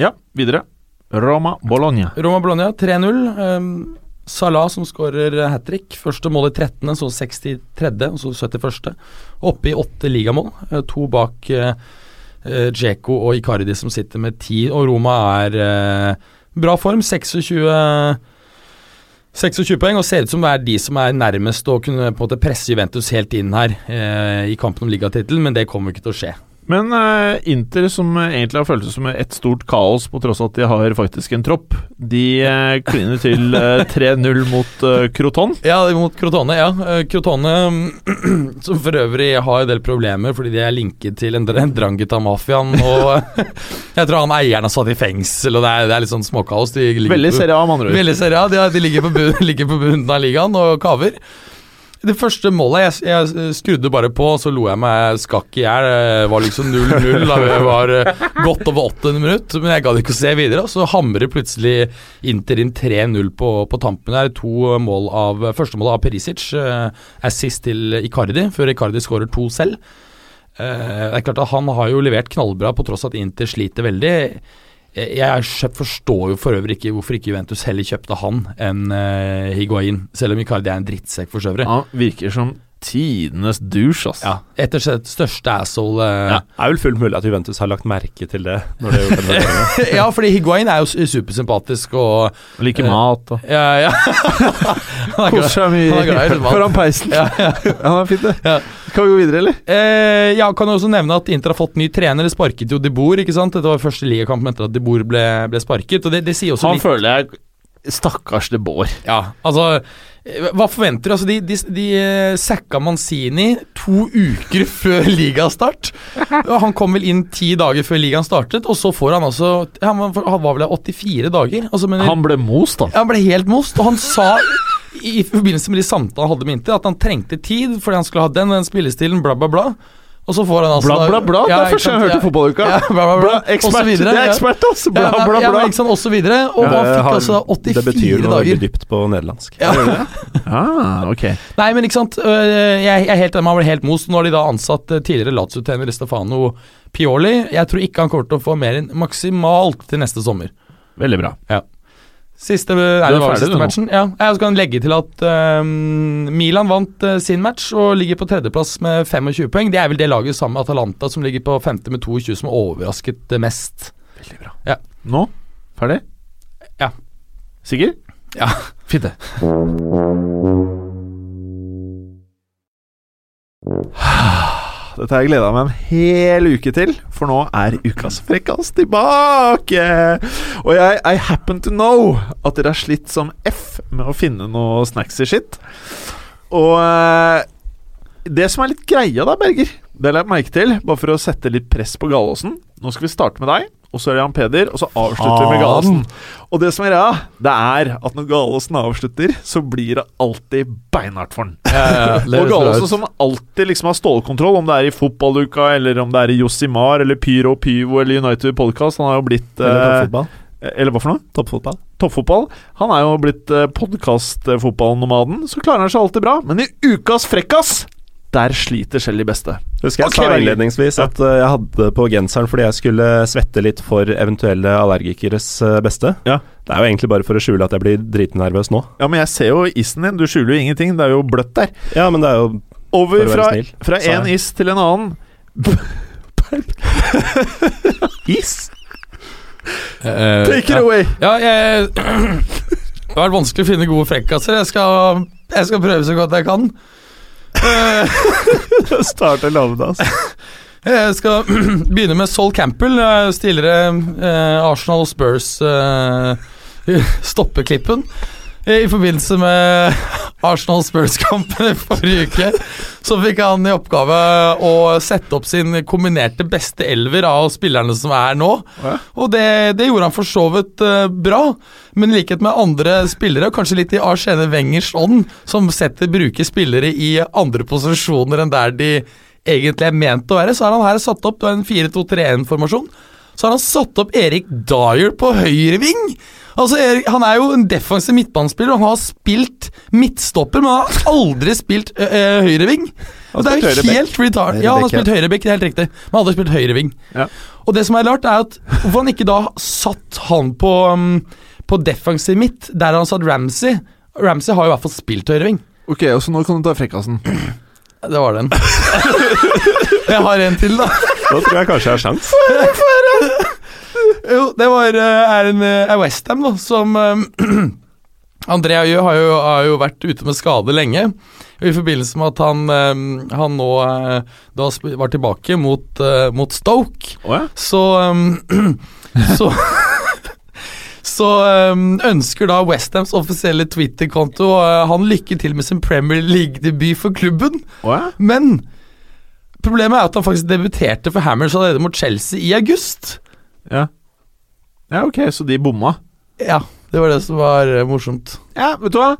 Ja, videre. Roma Bologna. Roma Bologna 3-0. Um, Salah som skårer hat trick. Første mål i 13., så 63., og så 71. Oppe i åtte ligamål. eh, to bak uh, Djeko og Icardi som sitter med ti, og Roma er eh, bra form. 26 26 poeng, og ser ut som det er de som er nærmest å kunne på en måte presse Juventus helt inn her eh, i kampen om ligatittelen, men det kommer ikke til å skje. Men eh, Inter, som egentlig har føltes som et stort kaos, på tross av at de har faktisk en tropp, de uh, kliner til eh, 3-0 mot uh, Croton. Ja, mot Crotone. ja. Eh, Crotone, som for øvrig har en del problemer fordi de er linket til en, en Drangheta-mafiaen. Og jeg tror han eieren har satt i fengsel, og det er, det er litt sånn småkaos. De Veldig Serie A, med andre ord. Veldig serie A. De, de ligger, på bunn, ligger på bunnen av ligaen og kaver. Det første målet jeg, jeg skrudde bare på, så lo jeg meg skakk i hjel. Det var liksom 0-0 da vi var eh, godt over 8 minutt, men jeg gadd ikke å se videre. Og så hamrer plutselig Inter inn 3-0 på, på tampen der. To mål av Første målet av Perisic, eh, assist til Icardi, før Icardi skårer to selv. Eh, det er klart at Han har jo levert knallbra på tross at Inter sliter veldig. Jeg forstår jo for øvrig ikke hvorfor ikke Juventus heller kjøpte han enn uh, Higuain, selv om Icardi er en drittsekk for øvrig. Ja, virker som tidenes douche, ass. Ja, etter sitt største asshole Ja. Det er vel fullt mulig at Juventus har lagt merke til det. Når det er ja. fordi Higuain er jo supersympatisk og liker mat og Ja, ja. Han er Koser glad- seg han er glad i mat. foran peisen. Ja, ja. Ja, det er fint, det. Ja. Kan vi gå videre, eller? Eh, ja, kan jo også nevne at Inter har fått ny trener. Det sparket jo De Boer, ikke sant? Dette var første ligakamp etter at De Boer ble, ble sparket. Og det, det sier også Han litt føler jeg Stakkars De Boer. Ja, altså eh, Hva forventer du? Altså, de, de, de eh, sacka Manzini to uker før ligastart. Han kom vel inn ti dager før ligaen startet, og så får han altså Han var, han var vel 84 dager? Altså, mener, Han ble most, da. han ble helt most, og han sa i, i forbindelse med de samtalene han hadde med Inter, at han trengte tid fordi han skulle ha den og den spillestilen, bla, bla, bla. Og så får han altså Bla, bla, bla. Det er første gang jeg hørte Ja. fotballuka. Ja, bla, bla, bla. Ekspert. videre, Det er ekspert, ass! Bla, Ja, bla, Ja, bla. men ikke sant, og så videre. Og han fikk fikk har- altså Det betyr 84 noe veldig dager. dypt på nederlandsk. Ja. Ah, ok. Nei, men ikke sant. øh, Jeg, er helt enig, man ble helt most. Nå har de da ansatt øh, tidligere Lazio-trener Stefano Pioli. Jeg tror ikke han kommer til å få mer enn maksimalt til neste sommer. Veldig bra. Siste, er det var siste matchen. Ja, jeg skal legge til at øhm, Milan vant uh, sin match og ligger på tredjeplass med 25 poeng. Det er vel det laget sammen med Atalanta som ligger på femte med 22, som har overrasket mest. Veldig bra. Ja. Nå? Ferdig? Ja. Sikker? Ja. Fint, det. Dette har jeg gleda meg en hel uke til, for nå er ukas frekkas tilbake! Og jeg I happen to know at dere har slitt som F med å finne noe snacks i skitt. Og eh, det som er litt greia da, Berger, det har jeg merke til, bare for å sette litt press på Galåsen Nå skal vi starte med deg, og så er det Jan Peder, og så avslutter vi med Galesen. Og det som er greia, det er at når Galesen avslutter, så blir det alltid beinhardt for han. Og Galesen som alltid liksom har stålkontroll, om det er i fotballuka, eller om det er i Josimar, eller Pyro Pyvo, eller United Podcast. Han har jo blitt Eller eh. Eller hva for noe? Toppfotball. Toppfotball. Han er jo blitt podkastfotballnomaden, så klarer han seg alltid bra. Men i ukas frekkas, der sliter selv de beste. Husker jeg okay, sa innledningsvis at eh, jeg hadde på genseren fordi jeg skulle svette litt for eventuelle allergikeres eh, beste. Ja. Det er jo egentlig bare for å skjule at jeg blir dritnervøs nå. Ja, men jeg ser jo isen din. Du skjuler jo ingenting. Det er jo bløtt der. Ja, men det er jo Over For å være fra, snill, fra en is til en annen. is? Uh, Take it ja. away! Ja, jeg Det har vært vanskelig å finne gode frekkaser. Jeg skal, jeg skal prøve så godt jeg kan. Eh, Starter lovende, altså. Jeg skal begynne med Sol Campbell, Jeg stiller eh, Arsenal Spurs eh, stoppeklippen. I forbindelse med Arsenal Spurs-kampen i forrige uke, så fikk han i oppgave å sette opp sin kombinerte beste elver av spillerne som er nå. Og det, det gjorde han for så vidt eh, bra, men i likhet med andre spillere, kanskje litt i Arsene Wengers ånd, som setter bruker spillere i andre posisjoner enn der de egentlig er ment å være, så har han her satt opp en 4-2-3-1-formasjon. Så har han satt opp Erik Dyer på høyre ving. Altså, Erik, Han er jo en defensiv midtbanespiller, og han har spilt midtstopper, men han har aldri spilt ø, ø, høyreving. Det er jo helt retard. Ja, han har spilt høyrebekk, det er helt riktig. Men han har spilt høyreving. Ja. Og det som er rart, er at hvorfor han ikke da satt han på, um, på defensiv midt, der han satt Ramsey. Ramsey har jo i hvert fall spilt høyreving. Ok, og så nå kan du ta frekkasen. Det var den. Jeg har en til, da. Da tror jeg kanskje jeg har sjans. Jo, det var, eh, er en eh, er Westham, da, som Andrea André Ayew har, jo- har jo vært ute med skade lenge. I forbindelse med at han, eh, han nå eh, da var tilbake mot, eh, mot Stoke, oh, ja. så Så Så ønsker da Westhams offisielle Twitter-konto eh, han lykke til med sin Premier League-debut for klubben. Oh, ja. Men problemet er at han faktisk debuterte for Hammers allerede mot Chelsea i august. ja. Ja, ok, så de bomma. Ja, det var det som var eh, morsomt. Ja, vet du hva?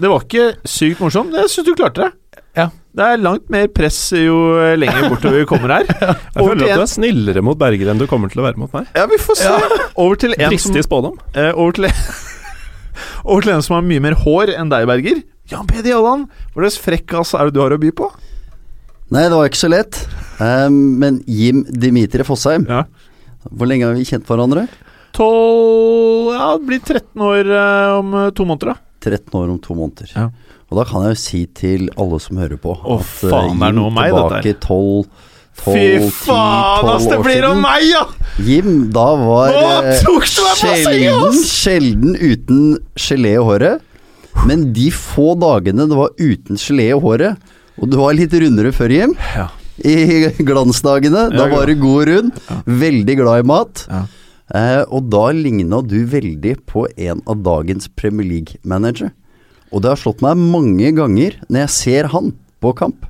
Det var ikke sykt morsomt. Jeg syns du klarte det. Ja. Det er langt mer press jo lenger bortover vi kommer her. Jeg Over føler til at du er snillere mot Berger enn du kommer til å være mot meg. ja, vi får se. Over til en som Dristig spådom. Uh, over, til, over til en som har mye mer hår enn deg, Berger. Jan Peder Jalland, hva slags frekkas er det du har å by på? Nei, det var ikke så lett. Um, men Jim Dimitri Fossheim, Ja. hvor lenge har vi kjent hverandre? 12 Ja, det blir 13 år eh, om eh, to måneder, da. 13 år om to måneder. Ja. Og da kan jeg jo si til alle som hører på Å, at eh, faen, det er noe om meg, dette 12 12, Fy faen, ass! Det blir om meg, ja! Jim da var Nå eh, sjelden, sjelden uten gelé i håret. Men de få dagene det var uten gelé i håret, og du var litt rundere før, Jim Ja. I glansdagene. Da var du god rund. Veldig glad i mat. Ja. Eh, og da ligna du veldig på en av dagens Premier League-manager. Og det har slått meg mange ganger når jeg ser han på kamp.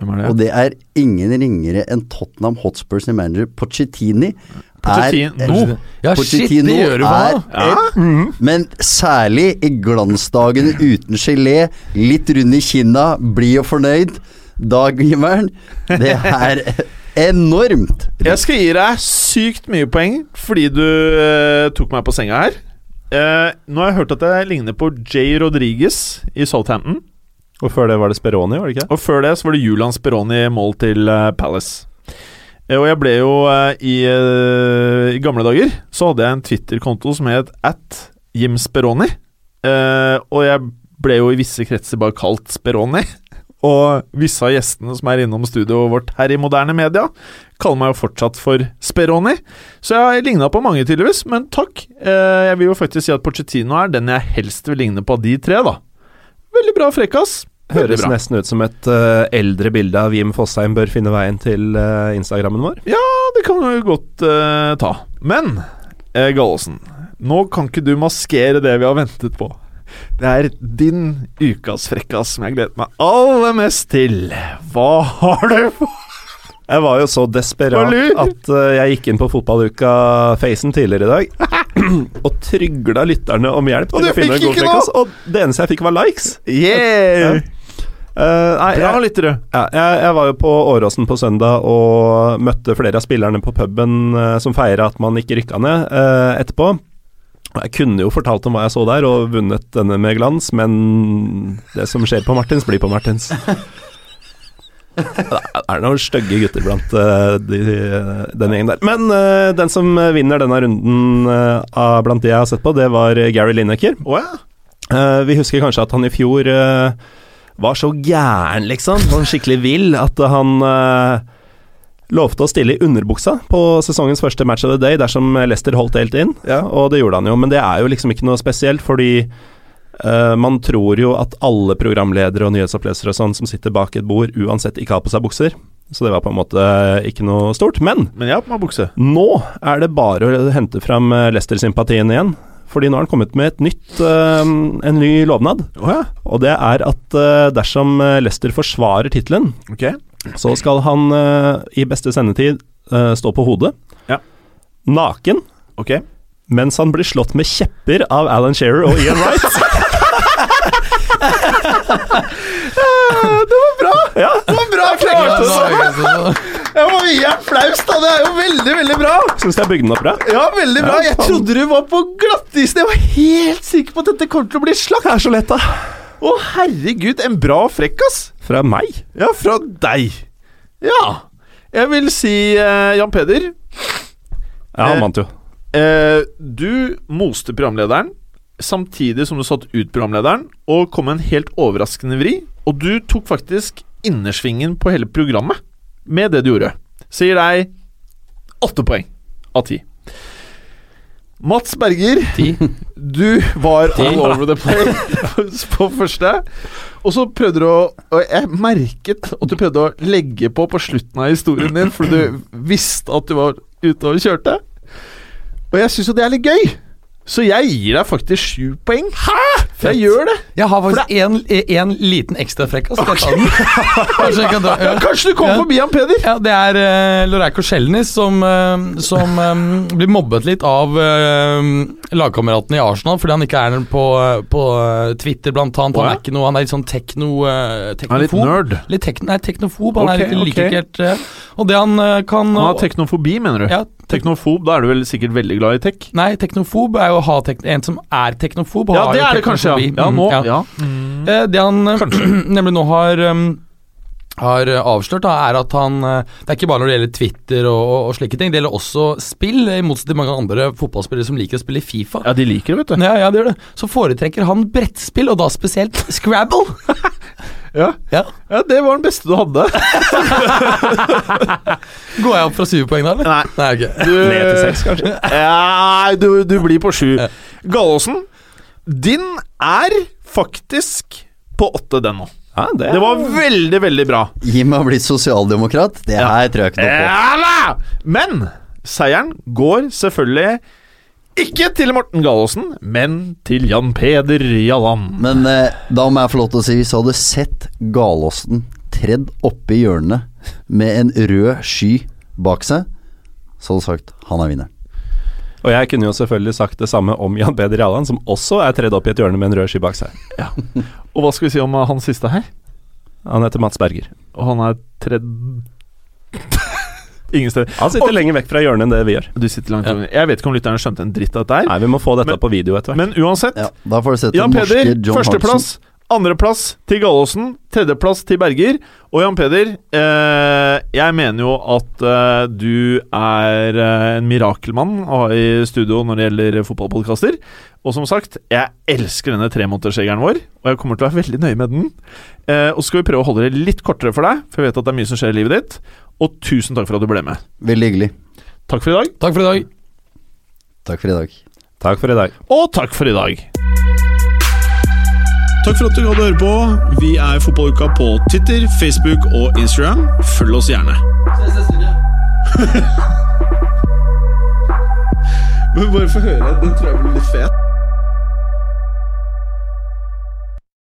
Hvem er Og det er ingen ringere enn Tottenham Hotspurs manager Pochettini. Pochettino. Ja, shit, det gjør du er nå. Ja. Men særlig i glansdagene uten gelé, litt rund i kinna, blid og fornøyd. Daggiveren. Det er enormt. Jeg skal gi deg sykt mye poeng fordi du uh, tok meg på senga her. Uh, nå har jeg hørt at jeg ligner på Jay Rodriguez i Southampton. Og før det var det Speroni, var det ikke? Og før det så var det Julian Speroni i mål til uh, Palace. Eh, og jeg ble jo eh, i, eh, I gamle dager så hadde jeg en Twitter-konto som het at Jim Speroni. Og jeg ble jo i visse kretser bare kalt Speroni. Og visse av gjestene som er innom studioet vårt her i Moderne Media, kaller meg jo fortsatt for Speroni. Så jeg har ligna på mange, tydeligvis, men takk. Jeg vil jo faktisk si at Porcettino er den jeg helst vil ligne på av de tre, da. Veldig bra frekkas. Høres nesten ut som et uh, eldre bilde av Jim Fosheim bør finne veien til uh, Instagrammen vår. Ja, det kan vi godt uh, ta. Men uh, Gallosen, nå kan ikke du maskere det vi har ventet på. Det er din ukas frekkas som jeg gleder meg aller mest til. Hva har du for Jeg var jo så desperat at eh, jeg gikk inn på fotballuka-facen tidligere i dag og trygla lytterne om hjelp til å finne en god frekkas. Og det eneste jeg fikk, var likes. Yeah! Eh, nei, Bra, lytter du ja, jeg, jeg var jo på Åråsen på søndag og møtte flere av spillerne på puben uh, som feira at man ikke rykka ned uh, etterpå. Jeg kunne jo fortalt om hva jeg så der, og vunnet denne med glans, men det som skjer på Martins, blir på Martins. Det er noen stygge gutter blant de, den gjengen der. Men den som vinner denne runden blant de jeg har sett på, det var Gary Lineker. Oh, ja. Vi husker kanskje at han i fjor eh, var så gæren, liksom. Sånn skikkelig vill at han uh, lovte å stille i underbuksa på sesongens første match of the day dersom Leicester holdt helt inn. Ja. Og det gjorde han jo, men det er jo liksom ikke noe spesielt, fordi uh, man tror jo at alle programledere og nyhetsopplesere og sånn som sitter bak et bord, uansett ikke har på seg bukser. Så det var på en måte ikke noe stort. Men Men jeg har på meg bukse. nå er det bare å hente fram eh, Leicester-sympatien igjen. Fordi nå har han kommet med et nytt, eh, en ny lovnad. Oh, ja. Og det er at eh, dersom Lester Leicester forsvarer tittelen, okay. så skal han eh, i beste sendetid eh, stå på hodet, Ja. naken, okay. mens han blir slått med kjepper av Alan Shearer og Ian Wright. Det var bra! ja, Det var bra frekkas! Jeg må gi applaus, da. Det er jo veldig, veldig bra. syns jeg bygde den opp bra. Ja, veldig bra. Jeg trodde du var på glattisen. Jeg var helt sikker på at dette kommer til å bli slakt. Det er så lett, da. Å, herregud, en bra frekkas. Fra meg. Ja, fra deg. Ja. Jeg vil si, uh, Jan Peder Ja, han Eh, vant jo. Uh, Du moste programlederen samtidig som du satt ut programlederen, og kom med en helt overraskende vri. Og du tok faktisk innersvingen på hele programmet med det du gjorde. Så gir deg åtte poeng av ti. Mats Berger, 10. Du var all over the place på første. Og så prøvde du å Og jeg merket at du prøvde å legge på på slutten av historien din, fordi du visste at du var ute og kjørte. Og jeg syns jo det er litt gøy. Så jeg gir deg faktisk sju poeng. Hæ?! Jeg gjør det. Jeg har faktisk en, det... liten ekstra frekkas. Ta den? Kanskje, kan ja. Kanskje du kommer Ja. forbi han, Peder? Ja, det er uh, Loreiko Shelnis som, uh, som um, blir mobbet litt av uh, lagkameratene i Arsenal fordi han ikke er på, på eh, Twitter, blant annet. Han er ikke noe Han er litt sånn tekno, uh, Han er litt teknofob. nerd. Litt tek, nei, teknofob. Han okay, er litt liker ok. ikke helt eh, Og det han eh, kan Han har teknofobi, mener du? ja, Teknofob, da er du vel sikkert veldig glad i tech? Nei, teknofob er jo å ha en som er teknofob. Ja, det er det kanskje, ja. teknofobi. Ja, Mm, nå, ja. ja. Eh, Det han kanskje. nemlig nå har um, har eh, avslørt, da, er at han eh, Det er ikke bare når det gjelder Twitter og, og, og slike ting. Det gjelder også spill, i motsetning til mange andre fotballspillere som liker å spille Fifa. Ja, de liker det, vet du. Ja, ja, de gjør det. Så foretrekker han brettspill, og da spesielt Scrabble. Ja. Ja. ja, det var den beste du hadde. Går jeg opp fra syv poeng da, eller? Nei. Nei, okay. Du, Ned til seks, kanskje. Ja, du, du blir på sju. Gallåsen, din er faktisk på åtte, den nå. Ja, det, Det var veldig, veldig bra. Gi meg å bli sosialdemokrat. Det her tror jeg ikke noe på. Ja! Men seieren går selvfølgelig ikke til Morten Gallosen, men til Jan Peder Jalland. Men eh, da må jeg få lov til å si Hvis du hadde sett Galåsen tredd oppi i hjørnet med en rød sky bak seg, så hadde du sagt han er vinneren. Og jeg kunne jo selvfølgelig sagt det samme om Jan Peder Jalland, som også er tredd opp i et hjørne med en rød sky bak seg. Og hva skal vi si om uh, han siste her? Han heter Mats Berger. Og han er tredd Ingen steder. Han sitter lenger vekk fra hjørnet enn det vi gjør. Du sitter langt ja. Jeg vet ikke om lytterne skjønte en dritt av dette her. Nei, vi må få dette Men- på video etter hvert. Men uansett, Ja, da får du sett Jan Peder, førsteplass. Andreplass til Gallåsen, tredjeplass til Berger. Og Jan Peder, eh, jeg mener jo at eh, du er eh, en mirakelmann å ha i studio når det gjelder fotballpodkaster. Og som sagt, jeg elsker denne tremånedersregelen vår, og jeg kommer til å være veldig nøye med den. Eh, og så skal vi prøve å holde det litt kortere for deg, for jeg vet at det er mye som skjer i livet ditt. Og tusen takk for at du ble med. Veldig hyggelig. Takk for i dag, Takk for i dag. Takk for i dag. Takk for i dag. og takk for i dag. Takk for at du hadde høre på. Vi er Fotballuka på Twitter, Facebook og Instagram. Følg oss gjerne. Men bare få høre. Den tror jeg blir litt fet.